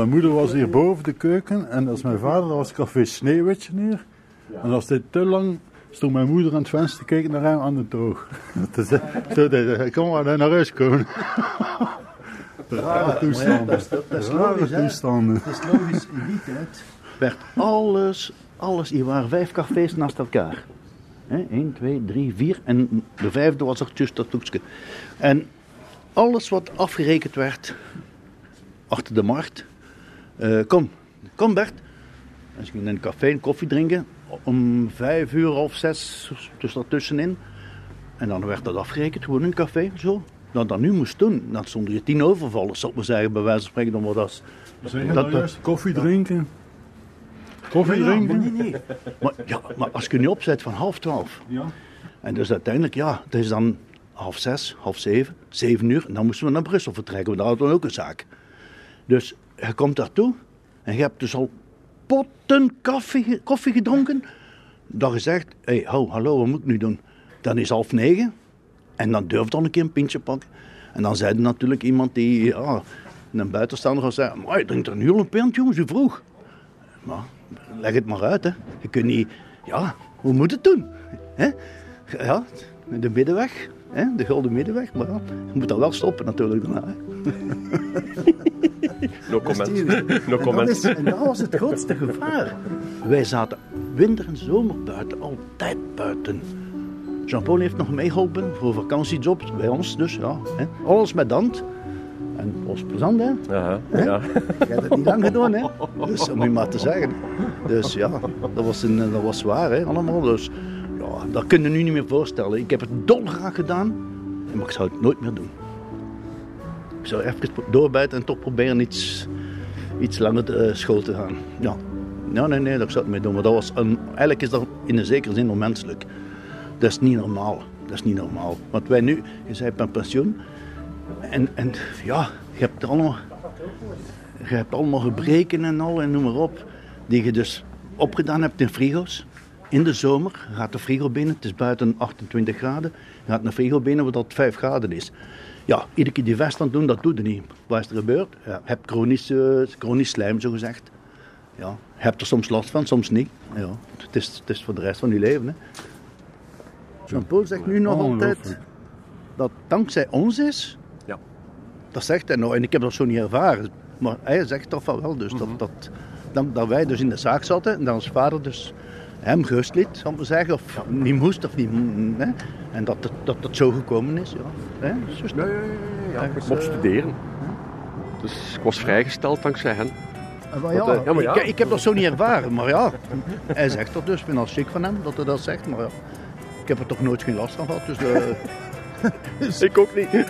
mijn moeder was hier boven de keuken en als mijn vader, dat was café Sneeuwwitje hier. En als dit te lang stond mijn moeder aan het venster te kijken naar hem aan de toog. Zo, ik kon maar naar huis komen. Rare toestanden. dat is- dat is Rare logisch, toestanden. Het is logisch, in die tijd werd alles, alles, hier waren vijf cafés naast elkaar. Hè, 1, 2, 3, 4 en de vijfde was er tussen dat. En alles wat afgerekend werd achter de markt. Eh, kom, kom Bert. En ze gingen in een café een koffie drinken om vijf uur of zes, dus daartussenin. En dan werd dat afgerekend, gewoon een café, zo. Dat dat nu moest doen, dan stonden je tien overvallers, zal ik maar zeggen, bij wijze van spreken. Dan was dat, nou dat- koffie drinken? Koffie Ja, drinken? maar nee, nee. Maar, ja, maar als je nu opzet van half twaalf. Ja. En dus uiteindelijk, ja, het is dan half zes, half zeven, zeven uur. En dan moesten we naar Brussel vertrekken, want daar hadden we ook een zaak. Dus je komt daartoe en je hebt dus al potten koffie, koffie gedronken. Dat je zegt, hé, hey, hallo, wat moet ik nu doen? Dan is half negen en dan durf dan een keer een pintje pakken. En dan zei er natuurlijk iemand die, ja, een buitenstaander maar je drinkt er nu al een pint, jongens, u vroeg. Maar leg het maar uit, hè. Je kunt niet... Ja, hoe moet het doen? Hè? Ja, de middenweg. Hè? De gulden middenweg. Maar je moet dat wel stoppen natuurlijk daarna. No comment. No En dat, comment. is, en dat was het grootste gevaar. Wij zaten winter en zomer buiten, altijd buiten. Jean-Paul heeft nog meegeholpen voor vakantiejobs bij ons, dus ja. Hè? Alles met hand. En was plezant, hè? Aha, ja. Je hebt het niet lang gedaan, hè? Dus om je maar te zeggen. Dus ja, dat was, een, dat was zwaar, hè, allemaal. Dus ja, dat kun je nu niet meer voorstellen. Ik heb het dolgraag gedaan, maar ik zou het nooit meer doen. Ik zou even doorbijten en toch proberen iets, iets langer eh, school te gaan. Ja. ja, nee, nee, dat zou ik niet meer doen. Maar dat was een, eigenlijk is dat in een zekere zin onmenselijk. Dat is niet normaal. Dat is niet normaal. Want wij nu, je zei met pensioen. En, en ja, je hebt allemaal je hebt allemaal gebreken en al en noem maar op. Die je dus opgedaan hebt in frigo's. In de zomer gaat de frigo binnen, het is buiten 28 graden. Je gaat naar frigo binnen waar dat 5 graden is. Ja, iedere keer die vest aan doen, dat doet er niet. Wat is er gebeurd? Ja, je hebt chronisch, eh, chronisch slijm, zo gezegd. Ja, je hebt er soms last van, soms niet. Ja, het, is, het is voor de rest van je leven. Hè. Jean-Paul zegt nu nog altijd dat dankzij ons is. Ja. Dat zegt hij nou, en ik heb dat zo niet ervaren. Maar hij zegt toch van wel, dus dat, dat, dat, dat wij dus in de zaak zaten en dat ons vader dus hem gerust liet, zal ik maar zeggen, of niet moest of niet. Hè? En dat het, dat het zo gekomen is. Ja. Hè? Zus, Ja, ja, ja, ja, ja. Ik mocht studeren. Dus ik was vrijgesteld dankzij hen. Ah, maar ja, eh, ja, maar ja. Ik, ik heb dat zo niet ervaren, maar ja, hij zegt dat dus. Ik vind dat chic van hem dat hij dat zegt, maar ja, ik heb er toch nooit geen last van gehad. Dus, eh, Ik ook niet.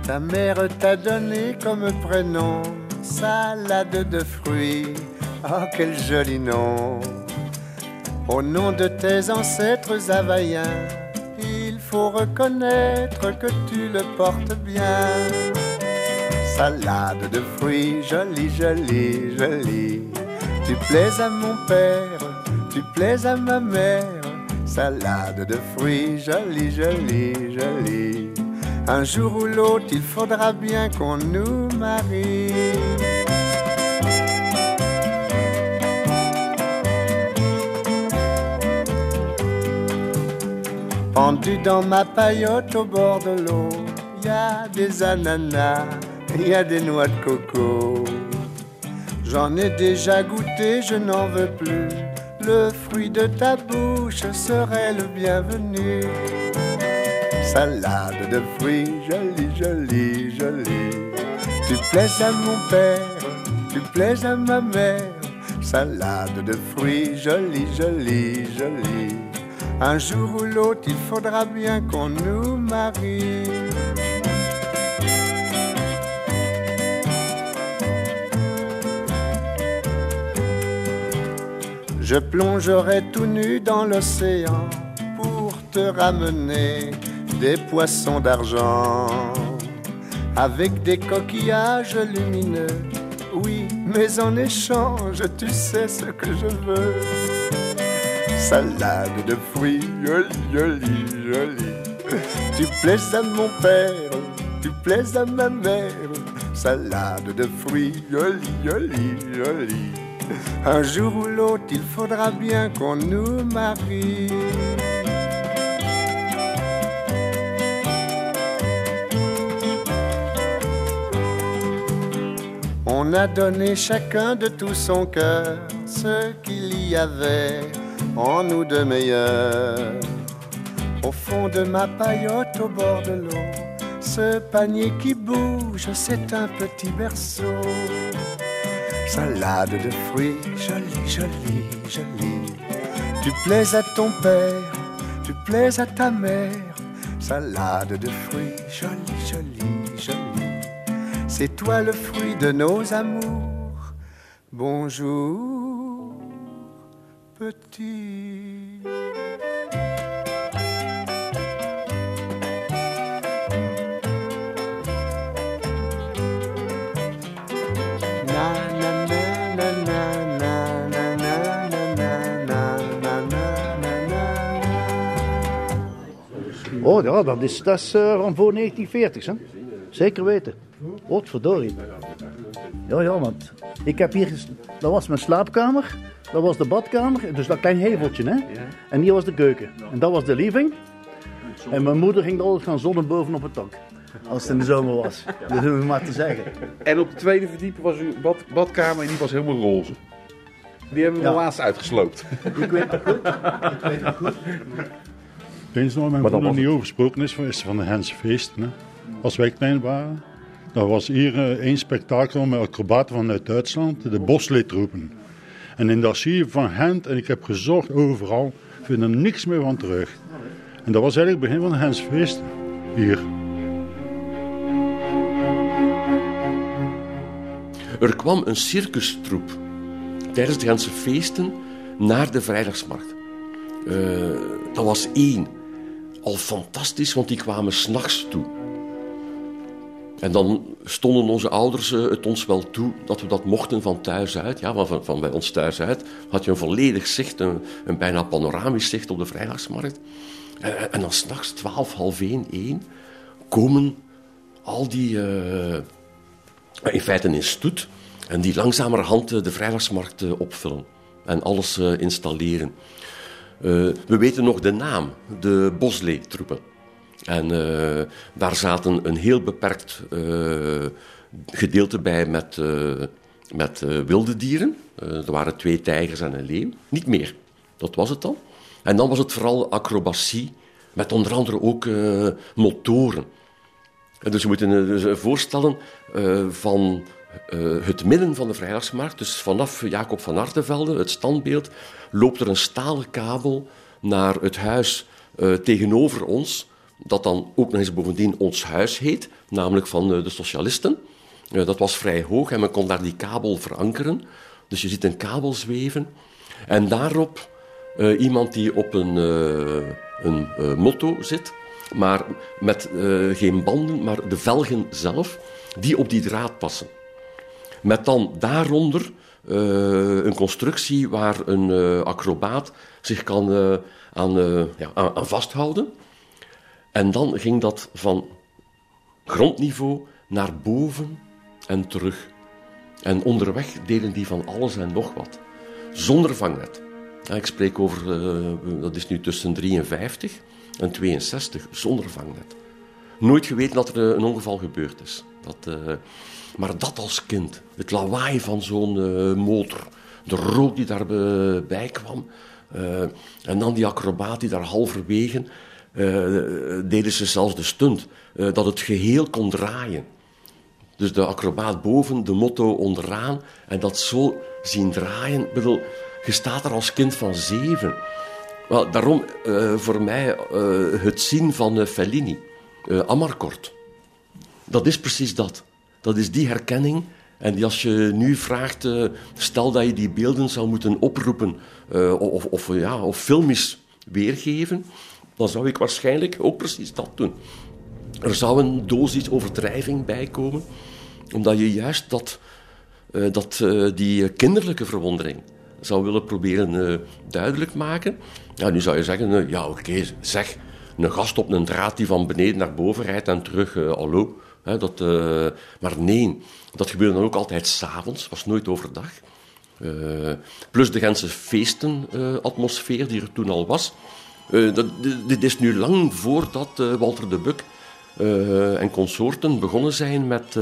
Ta mère t'a donné comme prénom salade de fruits. Oh, quel joli nom! Au nom de tes ancêtres havaïens, il faut reconnaître que tu le portes bien. Salade de fruits, jolie, jolie, jolie. Tu plais à mon père, tu plais à ma mère. Salade de fruits, jolie, jolie, jolie. Un jour ou l'autre, il faudra bien qu'on nous marie. Pendu dans ma paillote au bord de l'eau, y a des ananas, y a des noix de coco. J'en ai déjà goûté, je n'en veux plus. Le fruit de ta bouche serait le bienvenu. Salade de fruits, jolie, jolie, jolie. Tu plais à mon père, tu plais à ma mère. Salade de fruits, jolie, jolie, jolie. Un jour ou l'autre, il faudra bien qu'on nous marie. Je plongerai tout nu dans l'océan pour te ramener des poissons d'argent avec des coquillages lumineux. Oui, mais en échange, tu sais ce que je veux. Salade de fruits, jolie, jolie, jolie. Tu plais à mon père, tu tu plais à ma mère. Salade de fruits, joli, joli, joli. Un jour ou l'autre, il faudra bien qu'on nous marie. On a donné chacun de tout son cœur ce qu'il y avait en nous de meilleur. Au fond de ma paillote au bord de l'eau, ce panier qui bouge, c'est un petit berceau. Salade de fruits, jolie, jolie, jolie. Tu plais à ton père, tu plais à ta mère. Salade de fruits, jolie, jolie. C'est toi le fruit de nos amours. Bonjour, petit. Oh ja, dat is, dat is uh, voor 1940, hè? zeker weten. Wat verdorie. Ja, ja, want ik heb hier... Dat was mijn slaapkamer. Dat was de badkamer. Dus dat klein heveltje, hè? En hier was de keuken. En dat was de living. En mijn moeder ging altijd gaan zonnen boven op het dak. Als het in de zomer was. Dat hoef ik maar te zeggen. En op de tweede verdieping was uw bad, badkamer en die was helemaal roze. Die hebben we Ja. laatst uitgesloopt. Ik weet het goed. Ik weet het goed. Het enige waar mijn Maar dat broer was niet het. over gesproken is, is van de Hense feesten. Hè. Als wij klein waren, dan was hier eh, één spektakel met acrobaten vanuit Duitsland, de bosleetroepen. En in de archieven van Gent, en ik heb gezocht overal, vind er niks meer van terug. En dat was eigenlijk het begin van de Hense feesten. Hier. Er kwam een circustroep tijdens de Gentse feesten naar de vrijdagsmarkt. Eh, dat was één. Al fantastisch, want die kwamen s'nachts toe. En dan stonden onze ouders eh, het ons wel toe dat we dat mochten van thuis uit. Ja, van, van bij ons thuis uit had je een volledig zicht, een, bijna panoramisch zicht op de vrijdagsmarkt. Eh, en dan s'nachts, twaalf, half één, één, komen al die... eh, in feite in stoet. En die langzamerhand eh, de vrijdagsmarkt eh, opvullen. En alles eh, installeren. Eh, we weten nog de naam, de Boslee-troepen. En eh, daar zaten een heel beperkt eh, gedeelte bij met, eh, met wilde dieren. Er waren twee tijgers en een leeuw. Niet meer. Dat was het dan. En dan was het vooral acrobatie, met onder andere ook motoren. En Dus je moet je dus voorstellen van het midden van de vrijdagsmarkt, dus vanaf Jacob van Artevelde, het standbeeld, loopt er een stalen kabel naar het huis tegenover ons, dat dan ook nog eens bovendien ons huis heet, namelijk van eh, de socialisten. Eh, dat was vrij hoog en men kon daar die kabel verankeren. Dus je ziet een kabel zweven. En daarop eh, iemand die op een, een motto zit, maar met geen banden, maar de velgen zelf, die op die draad passen. Met dan daaronder een constructie waar een acrobaat zich kan aan, ja, aan vasthouden. En dan ging dat van grondniveau naar boven en terug. En onderweg deden die van alles en nog wat. Zonder vangnet. Ik spreek over, eh, dat is nu tussen 53 en 62, zonder vangnet. Nooit geweten dat er eh, een ongeval gebeurd is. Dat, eh, maar dat als kind, het lawaai van zo'n motor, de rook die daarbij kwam, en dan die acrobaat die daar halverwege, deden ze zelfs de stunt, eh, dat het geheel kon draaien. Dus de acrobaat boven, de motto onderaan. En dat zo zien draaien. Bedoel, je staat er als kind van zeven. Wel, daarom eh, voor mij eh, het zien van eh, Fellini, eh Amarcord. Dat is precies dat. Dat is die herkenning. En als je nu vraagt, eh, stel dat je die beelden zou moeten oproepen eh, of, of, ja, of filmisch weergeven, dan zou ik waarschijnlijk ook precies dat doen. Er zou een dosis overdrijving bij komen, omdat je juist dat, eh, dat, eh, die kinderlijke verwondering zou willen proberen eh, duidelijk maken. Ja, nu zou je zeggen, ja oké, zeg, een gast op een draad die van beneden naar boven rijdt en terug, hallo, dat, maar nee, dat gebeurde dan ook altijd s'avonds, was nooit overdag. Plus de Gentse feestenatmosfeer die er toen al was. Eh, dat, dit is nu lang voordat eh, Walter de Buck eh, en consorten begonnen zijn met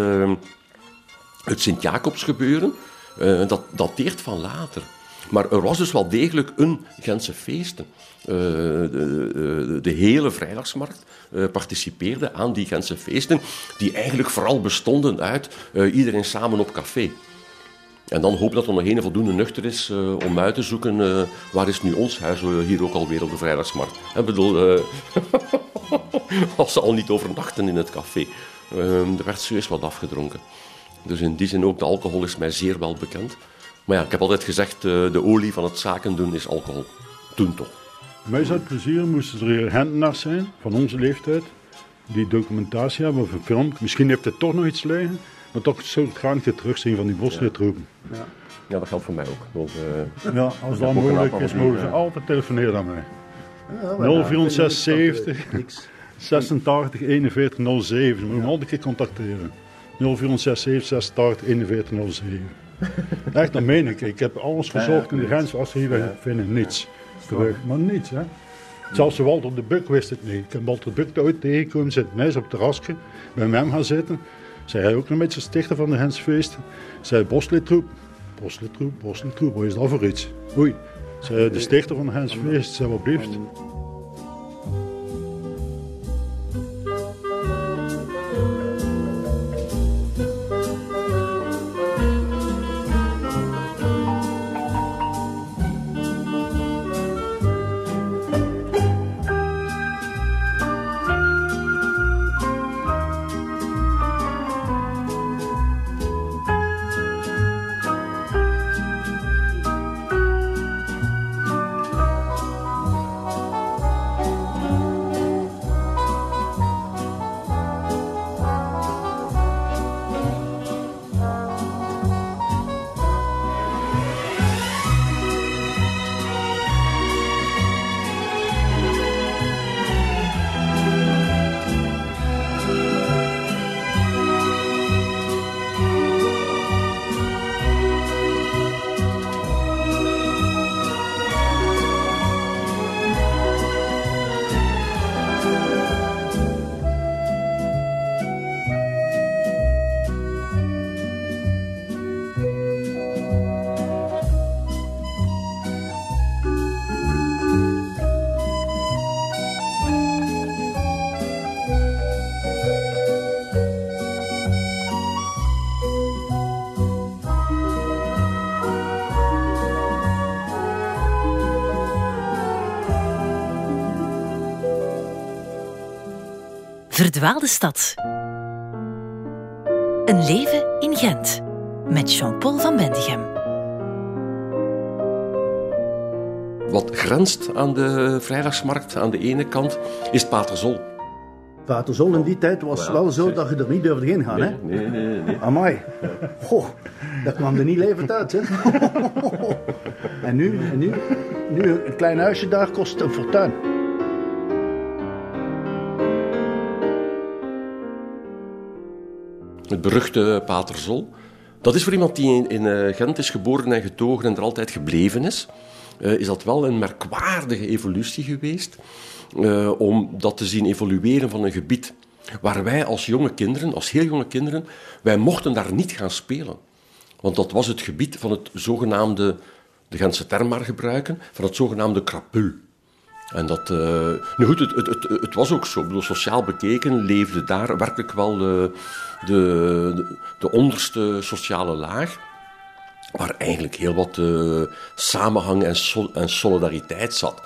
het Sint-Jacobs gebeuren. Eh, dat dateert van later. Maar er was dus wel degelijk een Gentse feesten. De, de, hele vrijdagsmarkt participeerde aan die Gentse feesten, die eigenlijk vooral bestonden uit iedereen samen op café. En dan hoop dat er nog een voldoende nuchter is eh, om uit te zoeken eh, waar is nu ons huis eh, hier ook alweer op de vrijdagsmarkt. Ik bedoel, als ze al niet overnachten in het café. Eh, er werd serieus wat afgedronken. Dus in die zin ook, de alcohol is mij zeer wel bekend. Maar ja, ik heb altijd gezegd, de olie van het zaken doen is alcohol. Toen toch. Mij zou het plezier moesten er hentenaars zijn, van onze leeftijd, die documentatie hebben film. Misschien heeft het toch nog iets liggen, maar toch zou ik het graag een keer terugzien van die bosleertroepen. Ja, dat geldt voor mij ook. Want, eh, Ja, als dat mogelijk is, mogen ze eh, altijd telefoneren aan mij. Ja, maar ja, 0476 niks. 86 41 07. Je moet me altijd een keer contacteren. 0476 86 41 07. Echt, dat meen ik. Ik heb alles gezocht in de grens. Als ze hier vinden, niets. Terug. Maar niets, hè. Zelfs Walter de Buk wist het niet. Ik heb Walter de Buk ooit tegengekomen, zit mij op het terrasje, bij hem gaan zitten. Zei hij ook een beetje stichter van de Hensfeest. Zei Bosletroep. Bosletroep, Bosletroep, wat is dat voor iets? Oei. Zei de stichter van de Hensfeest. Zei wat blieft. Verdwaalde stad. Een leven in Gent. Met Jean-Paul van Bendigem. Wat grenst aan de vrijdagsmarkt aan de ene kant is het Paterzol. Waterzol in die tijd was wel zo zeg. dat je er niet durfde in gaan, hè? Nee, nee, nee. nee. Amai. Goh, dat kwam er niet levend uit, hè? en nu, en nu, nu een klein huisje daar kost een fortuin. Het beruchte Paterzol. Dat is voor iemand die in, in eh, Gent is geboren en getogen en er altijd gebleven is, eh, is dat wel een merkwaardige evolutie geweest. eh, om dat te zien evolueren van een gebied waar wij als jonge kinderen, als heel jonge kinderen, wij mochten daar niet gaan spelen. Want dat was het gebied van het zogenaamde, de Gentse term maar gebruiken, van het zogenaamde krapul. En dat, eh, nu goed, het, het, het, het was ook zo. Ik bedoel, sociaal bekeken leefde daar werkelijk wel de, de, de, de onderste sociale laag. Waar eigenlijk heel wat eh, samenhang en, en solidariteit zat.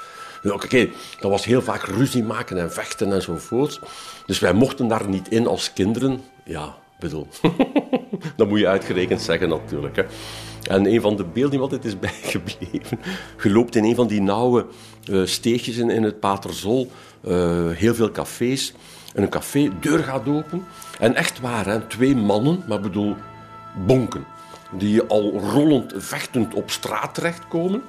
Oké, dat was heel vaak ruzie maken en vechten enzovoort. Dus wij mochten daar niet in als kinderen. Ja, bedoel. dat moet je uitgerekend zeggen natuurlijk. Hè. En een van de beelden die me altijd is bijgebleven. Je loopt in een van die nauwe eh, steegjes in, in het Paterzol. eh, heel veel cafés. En een café, deur gaat open. En echt waar, hè, twee mannen, maar bedoel bonken. Die al rollend, vechtend op straat terechtkomen.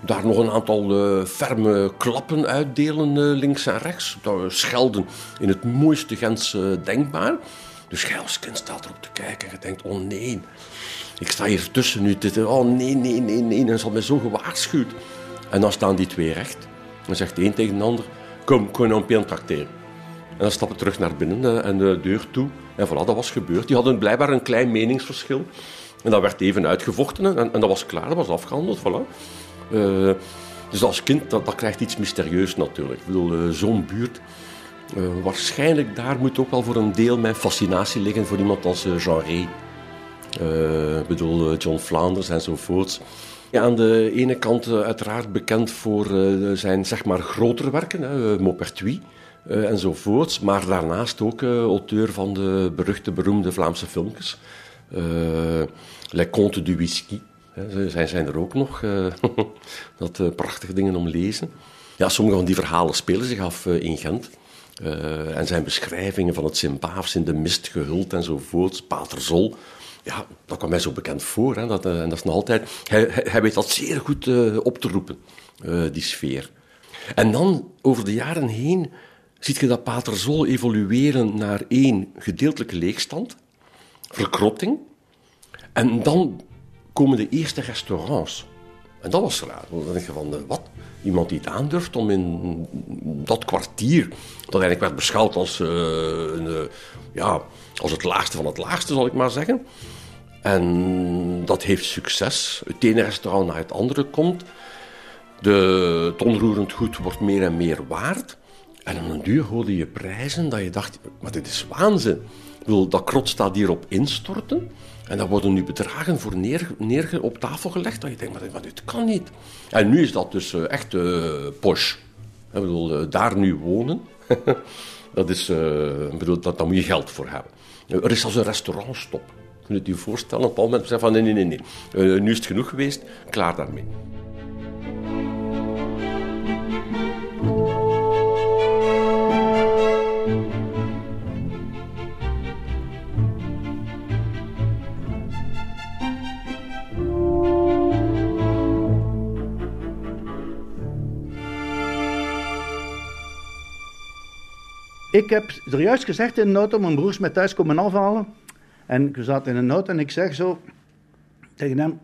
Daar nog een aantal eh, ferme klappen uitdelen, links en rechts. Schelden in het mooiste Gens denkbaar. Dus jij als kind staat erop te kijken en je denkt, oh nee, ik sta hier tussen nu. Dit, oh nee, nee, nee, nee. En ze had mij zo gewaarschuwd. En dan staan die twee recht. Dan zegt de een tegen de ander, kom, kom nou een pien tracteren. En dan stappen terug naar binnen eh, en de deur toe. En voilà, dat was gebeurd. Die hadden blijkbaar een klein meningsverschil. En dat werd even uitgevochten en, en dat was klaar, dat was afgehandeld. Voilà. Uh, dus als kind, dat, krijgt iets mysterieus natuurlijk. Ik bedoel, uh, zo'n buurt... Waarschijnlijk daar moet ook wel voor een deel mijn fascinatie liggen voor iemand als Jean Rey. Ik bedoel, John Flanders enzovoorts. Ja, aan de ene kant uiteraard bekend voor zijn zeg maar grotere werken, hè, Maupertuis uh, enzovoorts. Maar daarnaast ook uh, auteur van de beruchte, beroemde Vlaamse filmpjes. Uh, Les Contes du Whisky. Zij zijn er ook nog. dat prachtige dingen om lezen. Ja, sommige van die verhalen spelen zich af in Gent. en zijn beschrijvingen van het Sint-Baafs in de mist gehuld enzovoorts. Pater Zol. Ja, dat kwam mij zo bekend voor. Hè. Dat, en dat is nog altijd... Hij, hij weet dat zeer goed op te roepen, die sfeer. En dan, over de jaren heen, ziet je dat Pater Zol evolueren naar één gedeeltelijke leegstand, verkropting, en dan komen de eerste restaurants. En dat was raar. Dan denk je van, eh, wat? Iemand die het aandurft om in dat kwartier, dat eigenlijk werd beschouwd als, een, ja, als het laagste van het laagste, zal ik maar zeggen. En dat heeft succes. Het ene restaurant naar het andere komt. De, het onroerend goed wordt meer en meer waard. En op een duur hoorde je prijzen dat je dacht, maar dit is waanzin. Ik dat krot staat hier op instorten. En daar worden nu bedragen voor neer, op tafel gelegd. Dat je denkt, maar, dit kan niet. En nu is dat dus uh, echt uh, posh. Ik bedoel, uh, daar nu wonen, dat is, ik bedoel, dat, daar moet je geld voor hebben. Er is als een restaurantstop. Kun je het je voorstellen? Op een moment zeggen van, nee, nee, nee. nu is het genoeg geweest, klaar daarmee. Ik heb er juist gezegd in de auto, mijn broers met thuis komen afhalen. En ik zat in een auto en ik zeg zo tegen hem...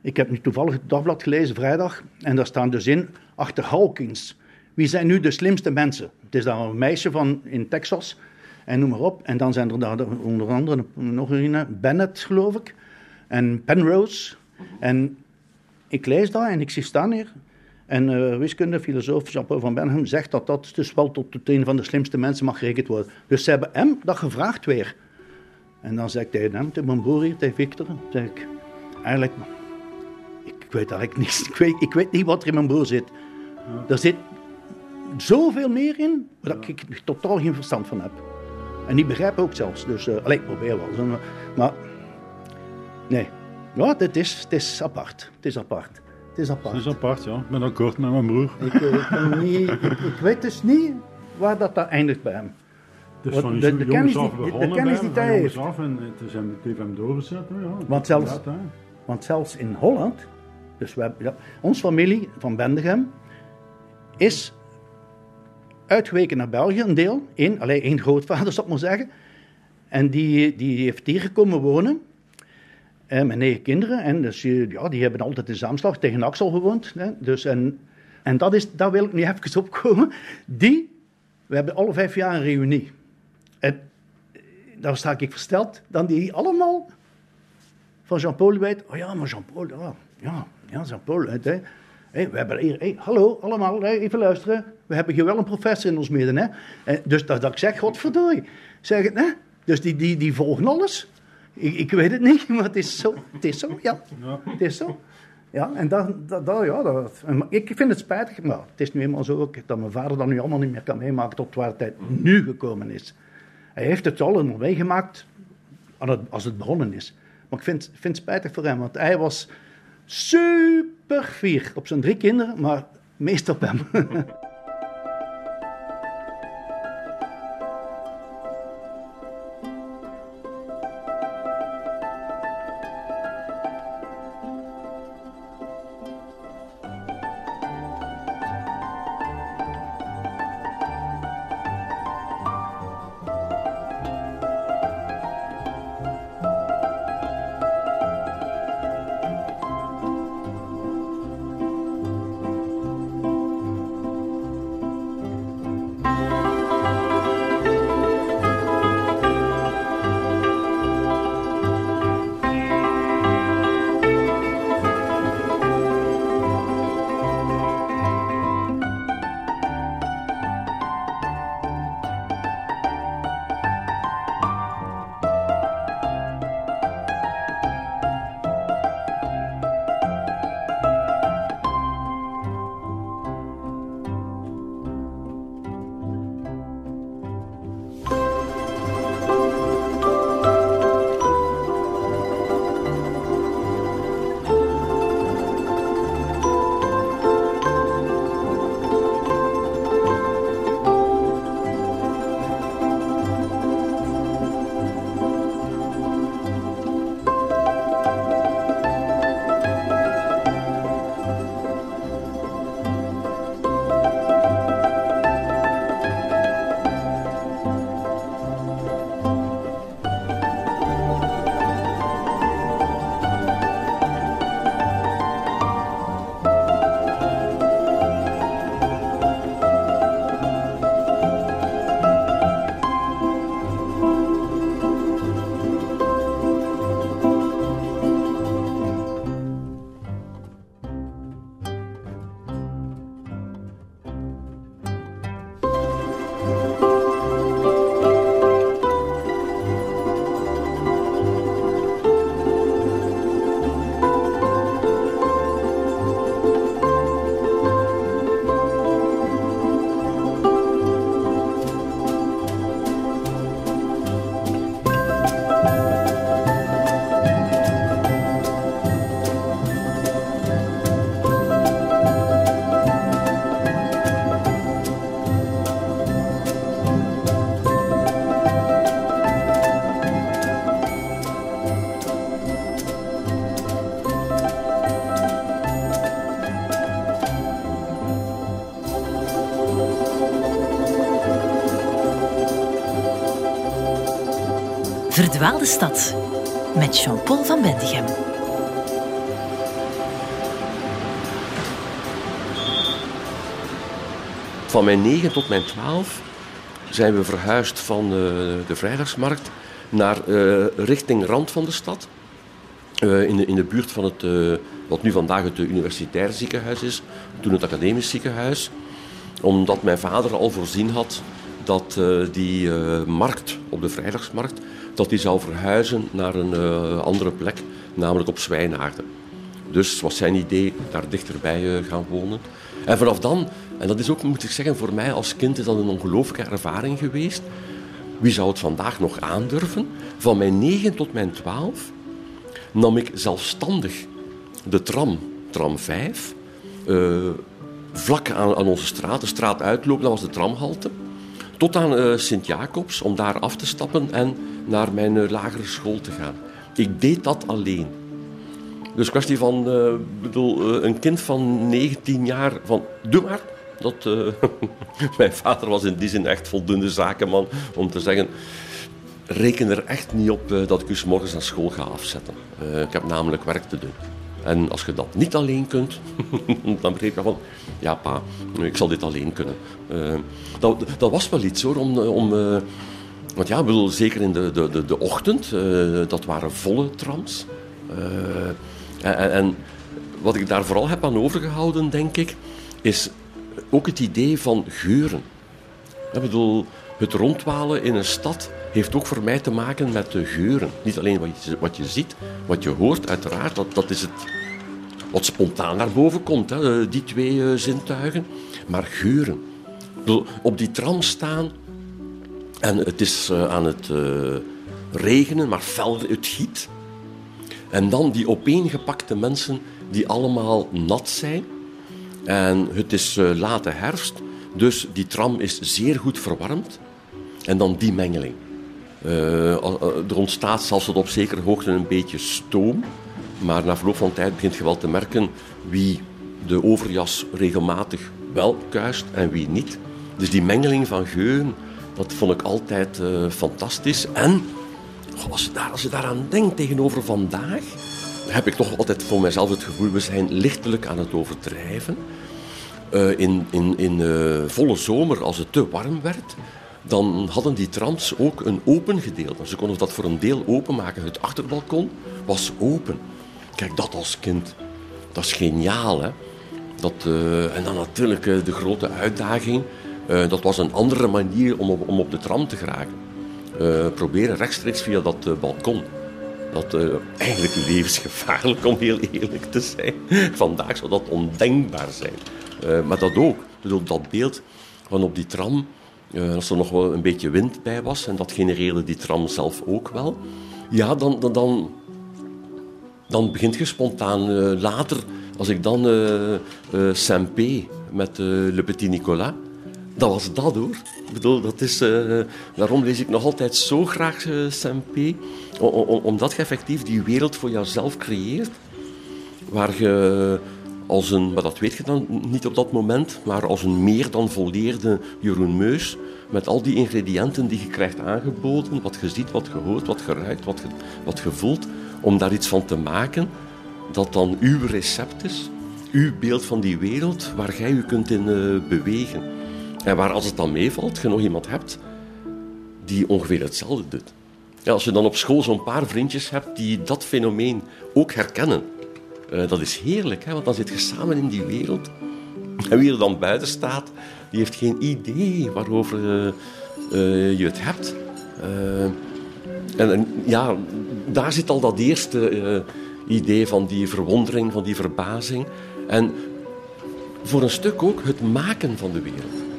Ik heb nu toevallig het dagblad gelezen, vrijdag. En daar staan dus in, achter Hawkins. Wie zijn nu de slimste mensen? Het is daar een meisje van in Texas. En noem maar op. En dan zijn er daar onder andere nog een, Bennett geloof ik. En Penrose. En ik lees dat en ik zie staan hier... En uh, wiskunde, filosoof Jean-Paul van Benham zegt dat dat dus wel tot een van de slimste mensen mag gerekend worden. Dus ze hebben hem dat gevraagd weer. En dan zeg ik tegen hem, tegen mijn broer hier, tegen Victor, zeg ik, eigenlijk, ik, weet eigenlijk niets. Ik weet, ik weet niet wat er in mijn broer zit. Er zit zoveel meer in, waar ik totaal geen verstand van heb. En die begrijp ook zelfs. Dus, uh, alleen, ik probeer wel. Maar, nee. Ja, dit is, het is apart. Het is apart. Het is apart. Het is apart, ja. Ik ben akkoord met mijn broer. Ik, eh, ik, niet, ik, weet dus niet waar dat, dat eindigt bij hem. Dus van de, de, kennis die, de, kennis die hij heeft. af en het, is hem, het heeft hem doorgezet. Ja. Want, zelfs, want zelfs in Holland, dus we hebben, ja, onze familie van Bendegem is uitgeweken naar België, een deel. Eén, alleen één grootvader, zou ik maar zeggen. En die, die heeft hier gekomen wonen. En eh, mijn negen kinderen. En dus, ja, die hebben altijd in Zaamslag tegen Axel gewoond. Hè. Dus, en en dat is, daar wil ik nu even opkomen. Die, we hebben alle vijf jaar een reunie. En daar sta ik versteld. Dan die allemaal van Jean-Paul weet. Oh ja, maar Jean-Paul, ja, ja, ja Jean-Paul. Hè. Hey, we hebben hier, hey, hallo allemaal, even luisteren. We hebben hier wel een professor in ons midden. Hè. En dus dat, dat ik zeg, godverdorie. Zeg het, hè? Dus die, die, die volgen alles. Ik, ik, weet het niet, maar het is zo. Het is zo, ja. Het is zo. Ja, en dat, dat, dat ja, dat, ik vind het spijtig, maar het is nu eenmaal zo ook dat mijn vader dat nu allemaal niet meer kan meemaken tot waar het nu gekomen is. Hij heeft het allemaal meegemaakt als het begonnen is. Maar ik vind, vind het spijtig voor hem, want hij was super fier op zijn drie kinderen, maar meest op hem. Verdwaalde stad met Jean-Paul van Bendigem. Van mijn 9 tot mijn 12 zijn we verhuisd van uh, de vrijdagsmarkt naar uh, richting rand van de stad. Uh, in, de, in de buurt van het, wat nu vandaag het universitair ziekenhuis is, toen het academisch ziekenhuis. Omdat mijn vader al voorzien had dat die markt op de vrijdagsmarkt dat die zou verhuizen naar een andere plek, namelijk op Zwijnaarden. Dus was zijn idee daar dichterbij gaan wonen. En vanaf dan en dat is ook, moet ik zeggen, voor mij als kind is dat een ongelooflijke ervaring geweest. Wie zou het vandaag nog aandurven? Van mijn 9 tot mijn 12 nam ik zelfstandig de tram, tram 5, uh, eh, vlak aan, aan, onze straat, de straat uitlopen, dat was de tramhalte, tot aan uh, Sint-Jacobs om daar af te stappen en naar mijn uh, lagere school te gaan. Ik deed dat alleen. Dus kwestie van, bedoel, een kind van 19 jaar, van doe maar, dat, uh, mijn vader was in die zin echt voldoende zakenman om te zeggen... Reken er echt niet op uh, dat ik u morgens naar school ga afzetten. Uh, ik heb namelijk werk te doen. En als je dat niet alleen kunt, dan begreep je van... Ja, pa, ik zal dit alleen kunnen. dat, dat was wel iets hoor, om... om want ja, bedoel, zeker in de, de, de, de ochtend, dat waren volle trams. En, en wat ik daar vooral heb aan overgehouden, denk ik, is ook het idee van geuren. Ik bedoel, het rondwalen in een stad heeft ook voor mij te maken met de geuren. Niet alleen wat je, wat je ziet, wat je hoort, uiteraard, dat, dat is het wat spontaan naar boven komt, hè, die twee uh, zintuigen. Maar geuren. Op die tram staan en het is uh, aan het regenen, maar fel het giet. En dan die opeengepakte mensen die allemaal nat zijn. En het is late herfst, dus die tram is zeer goed verwarmd. En dan die mengeling. Uh, er ontstaat zelfs tot op zekere hoogte een beetje stoom. Maar na verloop van tijd begint je wel te merken wie de overjas regelmatig wel kuist en wie niet. Dus die mengeling van geuren, dat vond ik altijd uh, fantastisch. En als, je daar, als je daaraan denkt tegenover vandaag, heb ik toch altijd voor mezelf het gevoel, we zijn lichtelijk aan het overdrijven. Uh, in in, in volle zomer, als het te warm werd, dan hadden die trams ook een open gedeelte. Ze konden dat voor een deel openmaken. Het achterbalkon was open. Kijk, dat als kind, dat is geniaal. Hè? Dat, uh, en dan natuurlijk de grote uitdaging. dat was een andere manier om op, om op de tram te geraken. proberen rechtstreeks via dat balkon. Dat eigenlijk levensgevaarlijk, om heel eerlijk te zijn. Vandaag zou dat ondenkbaar zijn. Maar dat ook. bedoel, dat beeld van op die tram, als er nog wel een beetje wind bij was, en dat genereerde die tram zelf ook wel, ja, dan, dan, dan, dan begint je spontaan. later, als ik dan Saint-Pé met Le Petit Nicolas, dat was dat hoor. Ik bedoel, dat is, daarom lees ik nog altijd zo graag uh, Saint-Pé. Omdat je effectief die wereld voor jezelf creëert. Waar je als een, maar dat weet je dan niet op dat moment, maar als een meer dan volleerde Jeroen Meus. Met al die ingrediënten die je krijgt aangeboden. Wat je ziet, wat je hoort, wat je ruikt, wat je, wat je voelt. Om daar iets van te maken dat dan uw recept is. Uw beeld van die wereld waar jij je kunt in uh, bewegen. En waar als het dan meevalt, je nog iemand hebt die ongeveer hetzelfde doet. Ja, als je dan op school zo'n paar vriendjes hebt die dat fenomeen ook herkennen, uh, dat is heerlijk, hè, want dan zit je samen in die wereld. En wie er dan buiten staat, die heeft geen idee waarover uh, uh, je het hebt. En, ja, daar zit al dat eerste idee van die verwondering, van die verbazing. En voor een stuk ook het maken van de wereld.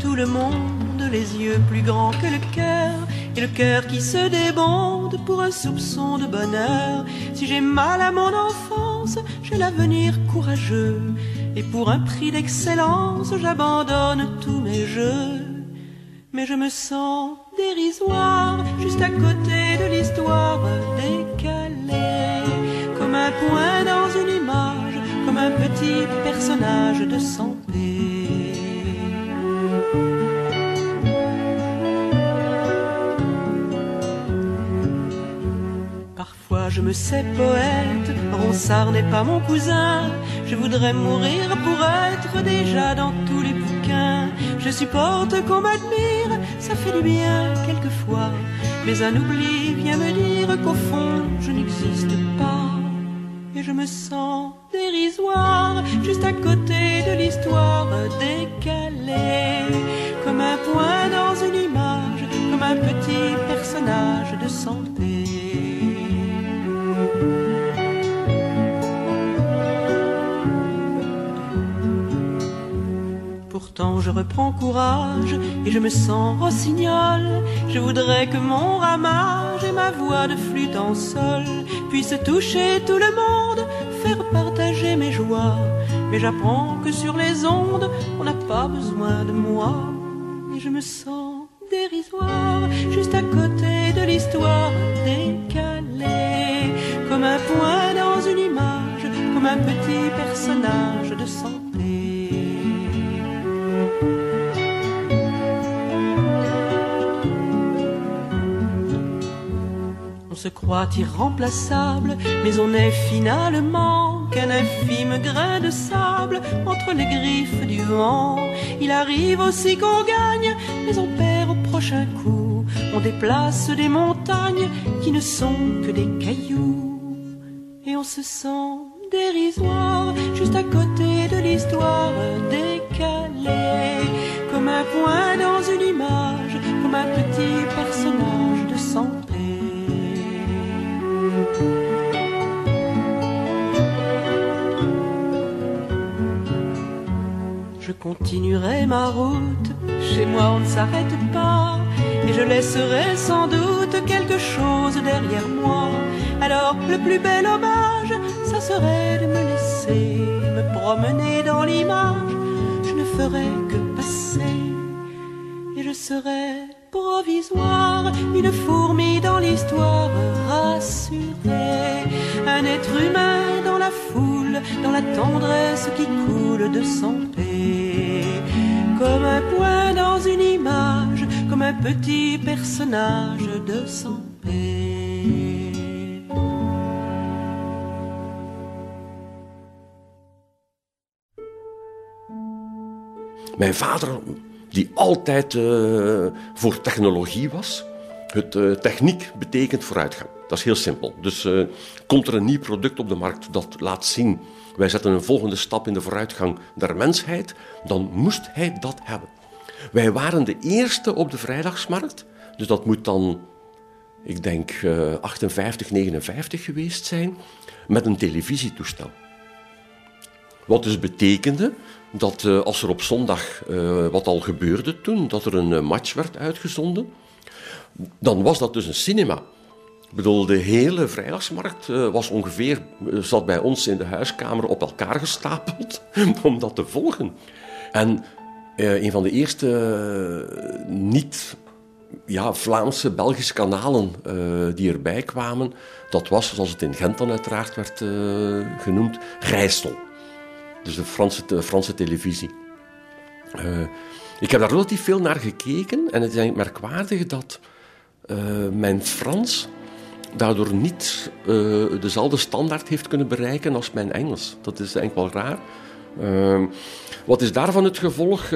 Tout le monde, les yeux plus grands que le cœur, et le cœur qui se débonde pour un soupçon de bonheur. Si j'ai mal à mon enfance, j'ai l'avenir courageux, et pour un prix d'excellence, j'abandonne tous mes jeux. Mais je me sens dérisoire, juste à côté de l'histoire décalée, comme un point dans une image, comme un petit personnage de santé. Je me sais poète, Ronsard n'est pas mon cousin, je voudrais mourir pour être déjà dans tous les bouquins. Je supporte qu'on m'admire, ça fait du bien quelquefois, mais un oubli vient me dire qu'au fond je n'existe pas. Et je me sens dérisoire, juste à côté de l'histoire décalée, comme un point dans une image, comme un petit personnage de santé. Pourtant je reprends courage et je me sens rossignol. Je voudrais que mon ramage et ma voix de flûte en sol puissent toucher tout le monde, faire partager mes joies. Mais j'apprends que sur les ondes, on n'a pas besoin de moi. Et je me sens dérisoire, juste à côté de l'histoire décalée, comme un point dans une image, comme un petit personnage de santé. Se croit irremplaçable, mais on est finalement qu'un infime grain de sable entre les griffes du vent. Il arrive aussi qu'on gagne, mais on perd au prochain coup. On déplace des montagnes qui ne sont que des cailloux. Et on se sent dérisoire, juste à côté de l'histoire décalée, comme un point dans une image, comme un petit Je continuerai ma route, chez moi on ne s'arrête pas, et je laisserai sans doute quelque chose derrière moi. Alors le plus bel hommage, ça serait de me laisser me promener dans l'image, je ne ferai que passer, et je serai provisoire, une fourmi dans l'histoire rassurée, un être humain dans la foule, dans la tendresse qui coule de santé, comme un point dans une image, comme un petit personnage de santé. Mijn die altijd uh, voor technologie was. Het, uh, techniek betekent vooruitgang. Dat is heel simpel. Dus uh, komt er een nieuw product op de markt dat laat zien... wij zetten een volgende stap in de vooruitgang der mensheid... dan moest hij dat hebben. Wij waren de eerste op de vrijdagsmarkt. Dus dat moet dan, ik denk, 58, 59 geweest zijn... met een televisietoestel. Wat dus betekende dat uh, als er op zondag, uh, wat al gebeurde toen, dat er een uh, match werd uitgezonden, dan was dat dus een cinema. Ik bedoel, de hele vrijdagsmarkt was ongeveer, zat bij ons in de huiskamer op elkaar gestapeld om dat te volgen. En een van de eerste niet ja, Vlaamse, Belgische kanalen die erbij kwamen, dat was, zoals het in Gent dan uiteraard werd genoemd, Rijssel. Dus de Franse, de Franse televisie. Uh, ik heb daar relatief veel naar gekeken en het is merkwaardig dat uh, mijn Frans daardoor niet uh, dezelfde standaard heeft kunnen bereiken als mijn Engels. Dat is eigenlijk wel raar. wat is daarvan het gevolg?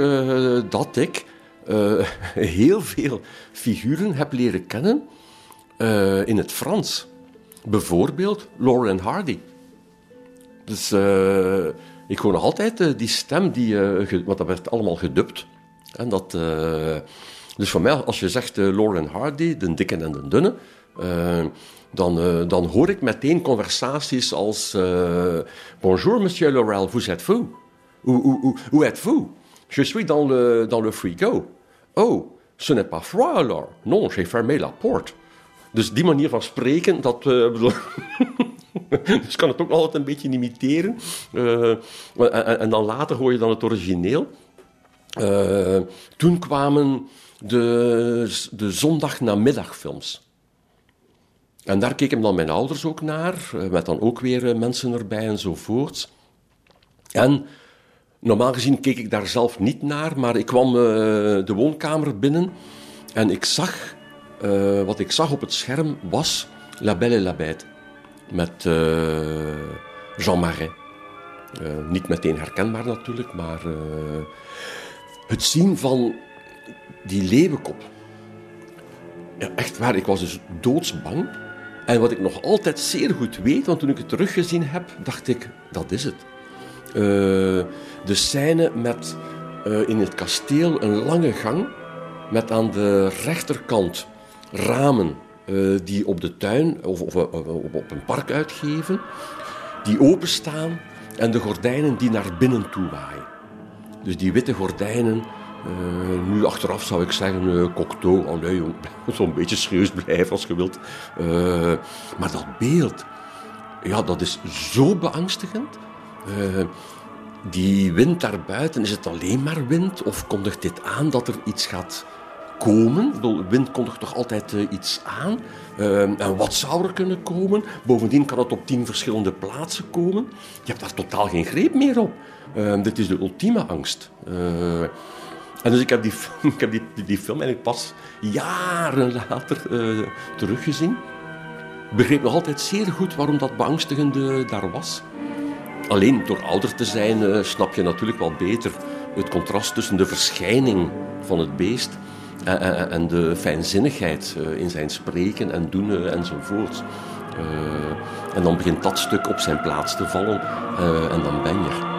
dat ik heel veel figuren heb leren kennen in het Frans. Bijvoorbeeld Laurel Hardy. Dus ik hoor nog altijd uh, die stem, die, uh, want dat werd allemaal gedubt. En dat, uh, dus voor mij, als je zegt Lauren Hardy, de dikke en de dunne, dan, dan hoor ik meteen conversaties als Bonjour, monsieur Laurel, vous êtes vous? Où, êtes-vous? Je suis dans le, dans le frigo. Oh, ce n'est pas froid alors? Non, j'ai fermé la porte. Dus die manier van spreken, dat... dus ik kan het ook altijd een beetje imiteren. Uh, en, dan later hoor je dan het origineel. Uh, toen kwamen de, de zondagnamiddagfilms. En daar keken dan mijn ouders ook naar, eh, met dan ook weer eh, mensen erbij enzovoort. En normaal gezien keek ik daar zelf niet naar, maar ik kwam eh, de woonkamer binnen en ik zag, eh, wat ik zag op het scherm was La Belle et la Bête met eh, Jean Marais. Eh, niet meteen herkenbaar natuurlijk, maar eh, het zien van die leeuwenkop. Ja, echt waar, ik was dus doodsbang. En wat ik nog altijd zeer goed weet, want toen ik het teruggezien heb, dacht ik, dat is het. De scène met in het kasteel een lange gang met aan de rechterkant ramen eh, die op de tuin of, of, of op, een park uitgeven, die openstaan en de gordijnen die naar binnen toe waaien. Dus die witte gordijnen, eh, nu achteraf zou ik zeggen, eh cocteau, allee, jong, zo'n beetje serieus blijven als je wilt. Eh, maar dat beeld, ja, dat is zo beangstigend. Eh, die wind daarbuiten, is het alleen maar wind? Of kondigt dit aan dat er iets gaat komen? Ik bedoel, wind kondigt toch altijd eh, iets aan? Eh, en wat zou er kunnen komen? Bovendien kan het op tien verschillende plaatsen komen. Je hebt daar totaal geen greep meer op. Eh, dit is de ultieme angst. Eh, en dus ik heb die, heb die, die film eigenlijk pas jaren later eh, teruggezien. Ik begreep nog altijd zeer goed waarom dat beangstigende daar was. Alleen door ouder te zijn snap je natuurlijk wel beter het contrast tussen de verschijning van het beest en, en, en de fijnzinnigheid eh, in zijn spreken en doen eh, enzovoort. Eh, en dan begint dat stuk op zijn plaats te vallen eh, en dan ben je er.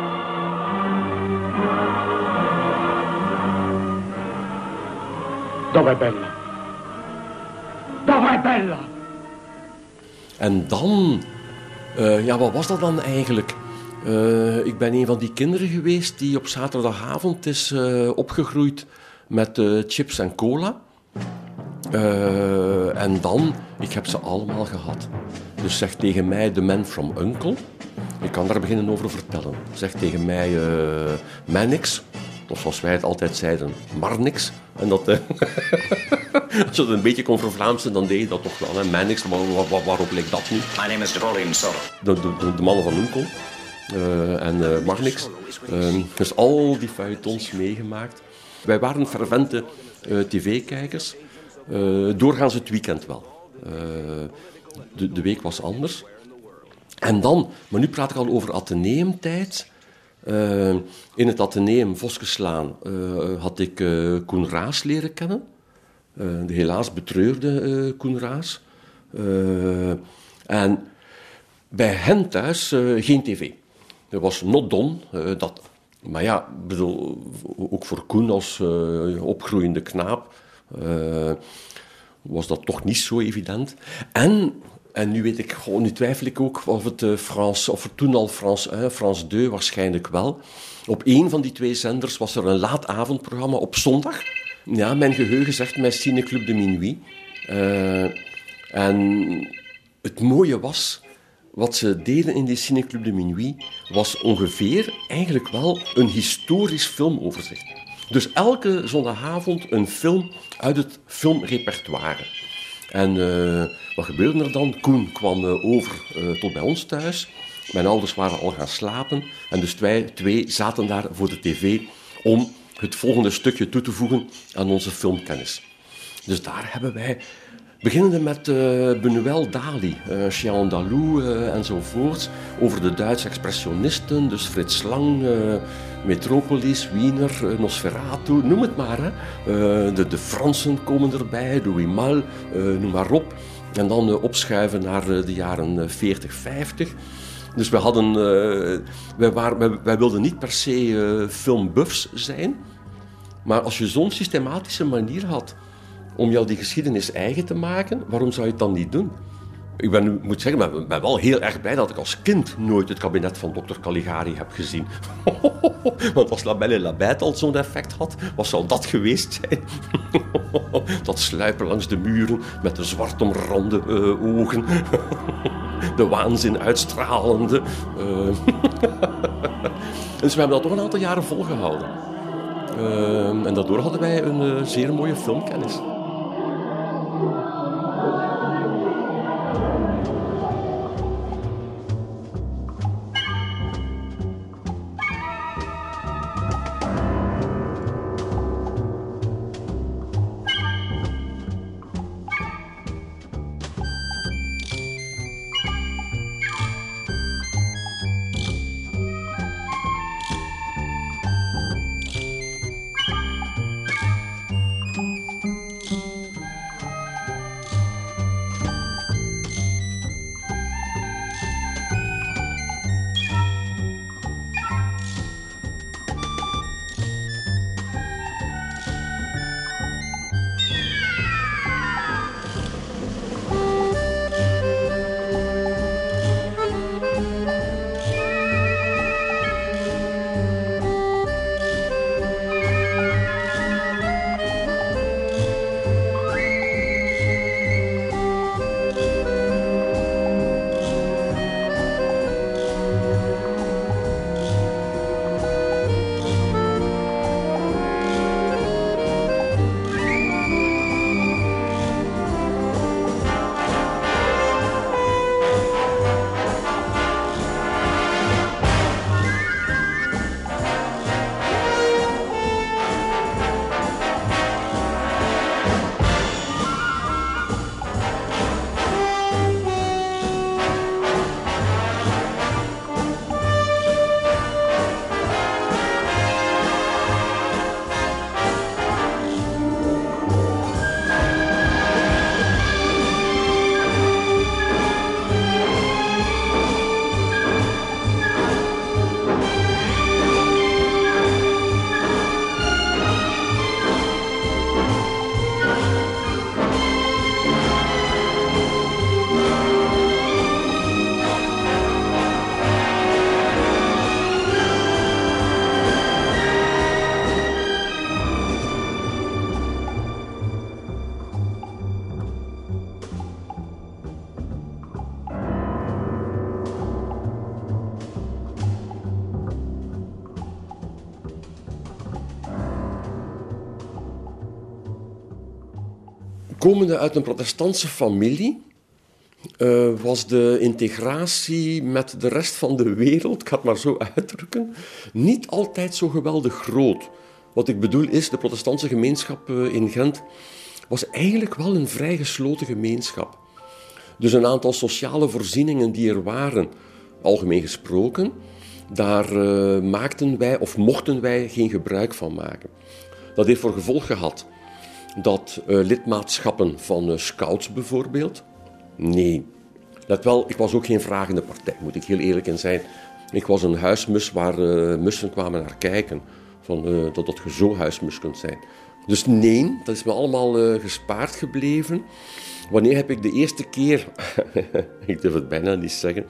Dove bella? Dove bella? En dan, eh, ja, wat was dat dan eigenlijk? Eh, ik ben een van die kinderen geweest die op zaterdagavond is eh, opgegroeid met chips en cola. Eh, en dan, ik heb ze allemaal gehad. Dus zeg tegen mij The Man from Uncle. Ik kan daar beginnen over vertellen. Zeg tegen mij eh Mannix. Of zoals wij het altijd zeiden, Marnix. En dat, eh, als je het een beetje kon vervlaamsen, dan deed je dat toch wel. Hè? Mannix, waar, waar- waarop leek dat nu? My name is Napoleon Solo. de, de, de, de mannen van Unkel en Marnix. Eh, dus al die feuilletons meegemaakt. Wij waren fervente eh, tv-kijkers. Eh, doorgaans het weekend wel. Eh, de, de week was anders. En dan, maar nu praat ik al over ateneumtijd. In het ateneum Voskeslaan had ik Koen Raas leren kennen. De helaas betreurde Koen Raas. Eh, en bij hen thuis geen tv. Er was not done. dat, maar ja, bedoel, ook voor Koen als eh, opgroeiende knaap eh, was dat toch niet zo evident. En, en nu weet ik, gewoon, nu twijfel ik ook of het, eh, Frans, of toen al Frans 1, Frans 2 waarschijnlijk wel. Op één van die twee zenders was er een laatavondprogramma op zondag. Ja, mijn geheugen zegt mij Cineclub de Minuit. En het mooie was, wat ze deden in die Cineclub de Minuit, was ongeveer eigenlijk wel een historisch filmoverzicht. Dus elke zondagavond een film uit het filmrepertoire. En eh, wat gebeurde er dan? Koen kwam eh, over eh, tot bij ons thuis. Mijn ouders waren al gaan slapen. En dus wij twee zaten daar voor de tv om het volgende stukje toe te voegen aan onze filmkennis. Dus daar hebben wij, beginnende met Benuel Dali, eh Chien Andalou eh, enzovoort, over de Duitse expressionisten, dus Frits Lang, Metropolis, Wiener, Nosferatu, noem het maar. Hè. De, de Fransen komen erbij, Louis Mal, noem maar op. En dan opschuiven naar de jaren eh, 40, 50. Dus we hadden, wij, waren, wij, wij wilden niet per se filmbuffs zijn. Maar als je zo'n systematische manier had om jou die geschiedenis eigen te maken, waarom zou je het dan niet doen? Ik ben, moet zeggen, ik ben wel heel erg blij dat ik als kind nooit het kabinet van dokter Caligari heb gezien. Want als La Belle et la Bête al zo'n effect had, wat zou dat geweest zijn? dat sluipen langs de muren met de zwart omrande eh, ogen. de waanzin uitstralende. eh. dus we hebben dat toch een aantal jaren volgehouden. Eh, en daardoor hadden wij een eh, zeer mooie filmkennis. Amen. Komende uit een protestantse familie uh, was de integratie met de rest van de wereld, ik ga het maar zo uitdrukken, niet altijd zo geweldig groot. Wat ik bedoel is, de protestantse gemeenschap uh, in Gent was eigenlijk wel een vrij gesloten gemeenschap. Dus een aantal sociale voorzieningen die er waren, algemeen gesproken, daar uh, maakten wij of mochten wij geen gebruik van maken. Dat heeft voor gevolg gehad dat uh, lidmaatschappen van uh, scouts bijvoorbeeld, nee. Let wel, ik was ook geen vragende partij, moet ik heel eerlijk in zijn. Ik was een huismus waar mussen kwamen naar kijken, van, dat, dat je zo huismus kunt zijn. Dus nee, dat is me allemaal gespaard gebleven. Wanneer heb ik de eerste keer, ik durf het bijna niet zeggen,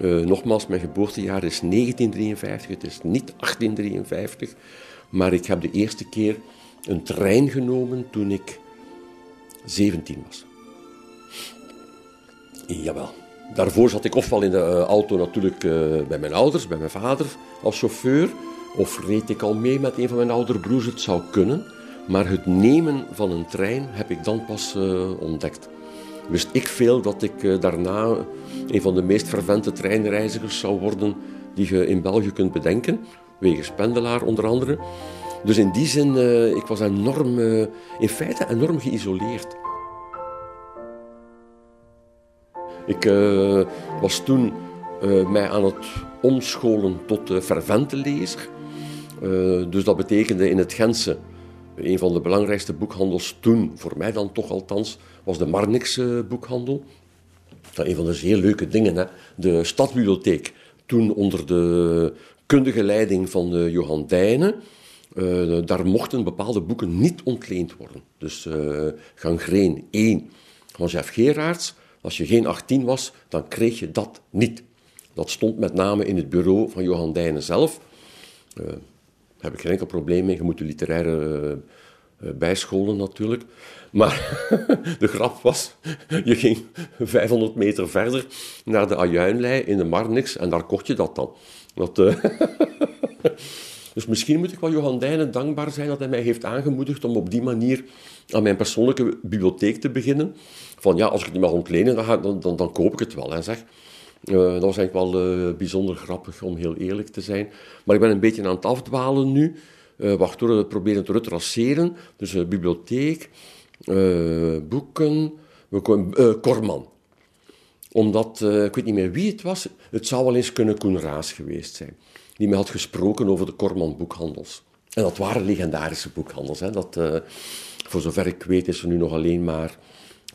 uh, nogmaals, mijn geboortejaar is 1953, het is niet 1853, maar ik heb de eerste keer een trein genomen toen ik 17 was. Jawel. Daarvoor zat ik ofwel in de uh, auto natuurlijk uh, bij mijn ouders, bij mijn vader als chauffeur, of reed ik al mee met een van mijn oudere broers, het zou kunnen. Maar het nemen van een trein heb ik dan pas ontdekt wist ik veel dat ik daarna een van de meest fervente treinreizigers zou worden die je in België kunt bedenken, wegens pendelaar onder andere. Dus in die zin, uh, ik was enorm, uh, in feite enorm geïsoleerd. Ik was toen mij aan het omscholen tot fervente lezer. dus dat betekende in het Gentse een van de belangrijkste boekhandels toen, voor mij dan toch althans, was de Marnix boekhandel. Dat een van de zeer leuke dingen, hè? de Stadbibliotheek. Toen onder de kundige leiding van Johan Dijnen. Uh, daar mochten bepaalde boeken niet ontleend worden. Dus uh, Gangreen 1 van Jeff Gerards. Als je geen 18 was, dan kreeg je dat niet. Dat stond met name in het bureau van Johan Dijnen zelf. Daar heb ik geen enkel probleem mee. Je moet de literaire bijscholen natuurlijk. Maar de grap was, je ging 500 meter verder naar de Ajuinlei in de Marnix en daar kocht je dat dan. Dat. dus misschien moet ik wel Johan Dijnen dankbaar zijn dat hij mij heeft aangemoedigd om op die manier aan mijn persoonlijke bibliotheek te beginnen. Van ja, als ik het niet mag ontlenen, dan, dan, dan, koop ik het wel. Hè, zeg. Uh, dat was eigenlijk wel uh, bijzonder grappig, om heel eerlijk te zijn. Maar ik ben een beetje aan het afdwalen nu. Uh, wacht hoor, we proberen te retraceren. Dus bibliotheek, boeken, uh, Korman. Omdat, ik weet niet meer wie het was, het zou wel eens kunnen Koen Raas geweest zijn. Die mij had gesproken over de Korman boekhandels. En dat waren legendarische boekhandels. Hè. Dat, voor zover ik weet is er nu nog alleen maar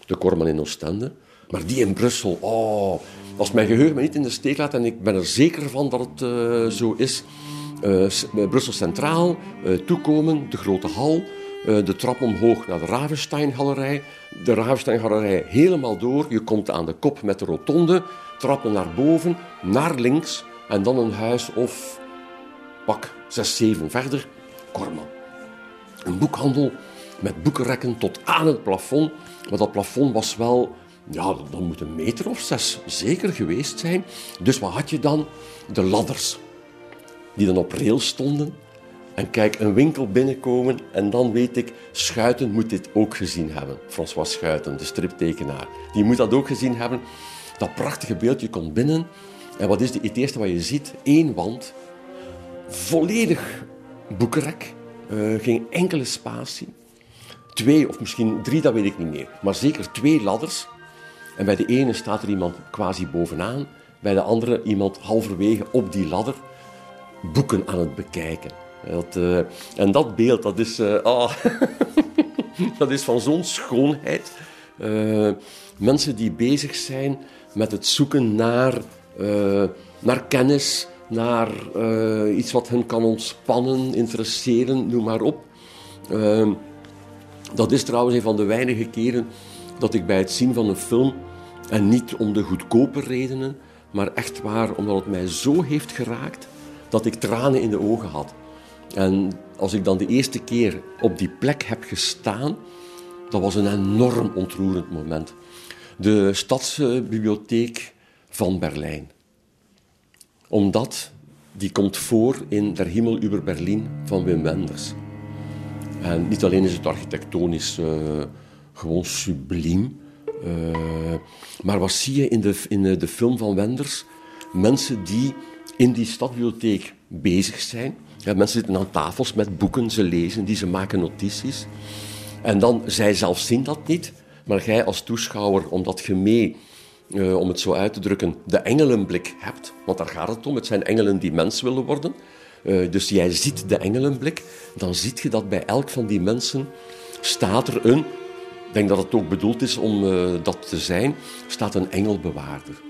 de Korman in Oostende. Maar die in Brussel, oh, als mijn geheugen me niet in de steek laat, en ik ben er zeker van dat het zo is, Brussel Centraal, toekomen, de grote hal, eh, de trap omhoog naar de Ravenstein-galerij. De Ravenstein-galerij helemaal door. Je komt aan de kop met de rotonde, trappen naar boven, naar links en dan een huis of pak 6, 7 verder, Korman. Een boekhandel met boekenrekken tot aan het plafond. Maar dat plafond was wel, ja, dat moet een meter of zes zeker geweest zijn. Dus wat had je dan? De ladders, die dan op rails stonden en kijk een winkel binnenkomen en dan weet ik, Schuiten moet dit ook gezien hebben. François Schuiten, de striptekenaar. Die moet dat ook gezien hebben. Dat prachtige beeld, je komt binnen en wat is het eerste wat je ziet? Eén wand, volledig boekenrek, uh, geen enkele spatie. Twee of misschien drie, dat weet ik niet meer. Maar zeker twee ladders. En bij de ene staat er iemand quasi bovenaan, bij de andere iemand halverwege op die ladder boeken aan het bekijken. Uh, en dat beeld, dat is, uh, oh, dat is van zo'n schoonheid. Mensen die bezig zijn met het zoeken naar, naar kennis, naar iets wat hen kan ontspannen, interesseren, noem maar op. dat is trouwens een van de weinige keren dat ik bij het zien van een film, en niet om de goedkope redenen, maar echt waar omdat het mij zo heeft geraakt dat ik tranen in de ogen had. En als ik dan de eerste keer op die plek heb gestaan, dat was een enorm ontroerend moment. De stadsbibliotheek van Berlijn. Omdat die komt voor in Der Himmel über Berlin van Wim Wenders. En niet alleen is het architectonisch uh, gewoon subliem. Eh, maar wat zie je in de, in de film van Wenders? Mensen die in die stadbibliotheek bezig zijn. Ja, mensen zitten aan tafels met boeken, ze lezen die, ze maken notities. En dan, zij zelf zien dat niet, maar jij als toeschouwer, omdat je mee, uh, om het zo uit te drukken, de engelenblik hebt, want daar gaat het om, het zijn engelen die mens willen worden. Uh, dus jij ziet de engelenblik, dan ziet je dat bij elk van die mensen staat er een, ik denk dat het ook bedoeld is om uh, dat te zijn, staat een engelbewaarder.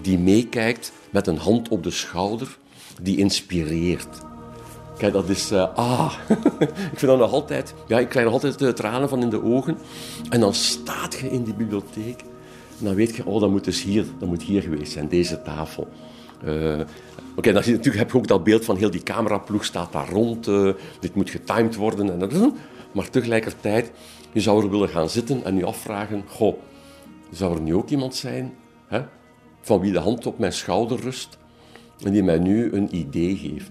Die meekijkt met een hand op de schouder, die inspireert. Kijk, dat is... Ah, ik vind dat nog altijd... Ja, ik krijg nog altijd tranen van in de ogen. En dan staat je in die bibliotheek. Dan weet je, oh, dat moet dus hier, dat moet hier geweest zijn, deze tafel. Uh, Oké, dan natuurlijk heb je ook dat beeld van heel die cameraploeg staat daar rond. Uh, dit moet getimed worden. En, maar tegelijkertijd, je zou er willen gaan zitten en je afvragen... Goh, zou er nu ook iemand zijn hè, van wie de hand op mijn schouder rust en die mij nu een idee geeft?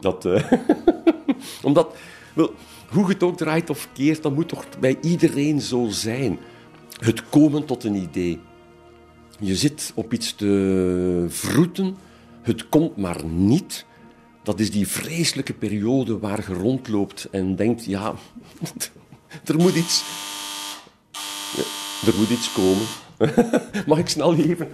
Dat, uh, omdat, hoe het ook draait of keert, dat moet toch bij iedereen zo zijn. Het komen tot een idee. Je zit op iets te vroeten, het komt maar niet. Dat is die vreselijke periode waar je rondloopt en denkt, ja, er moet iets... Er moet iets komen. Mag ik snel even?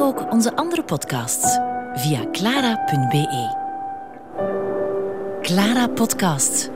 Ook onze andere podcasts via clara.be. Clara Podcasts.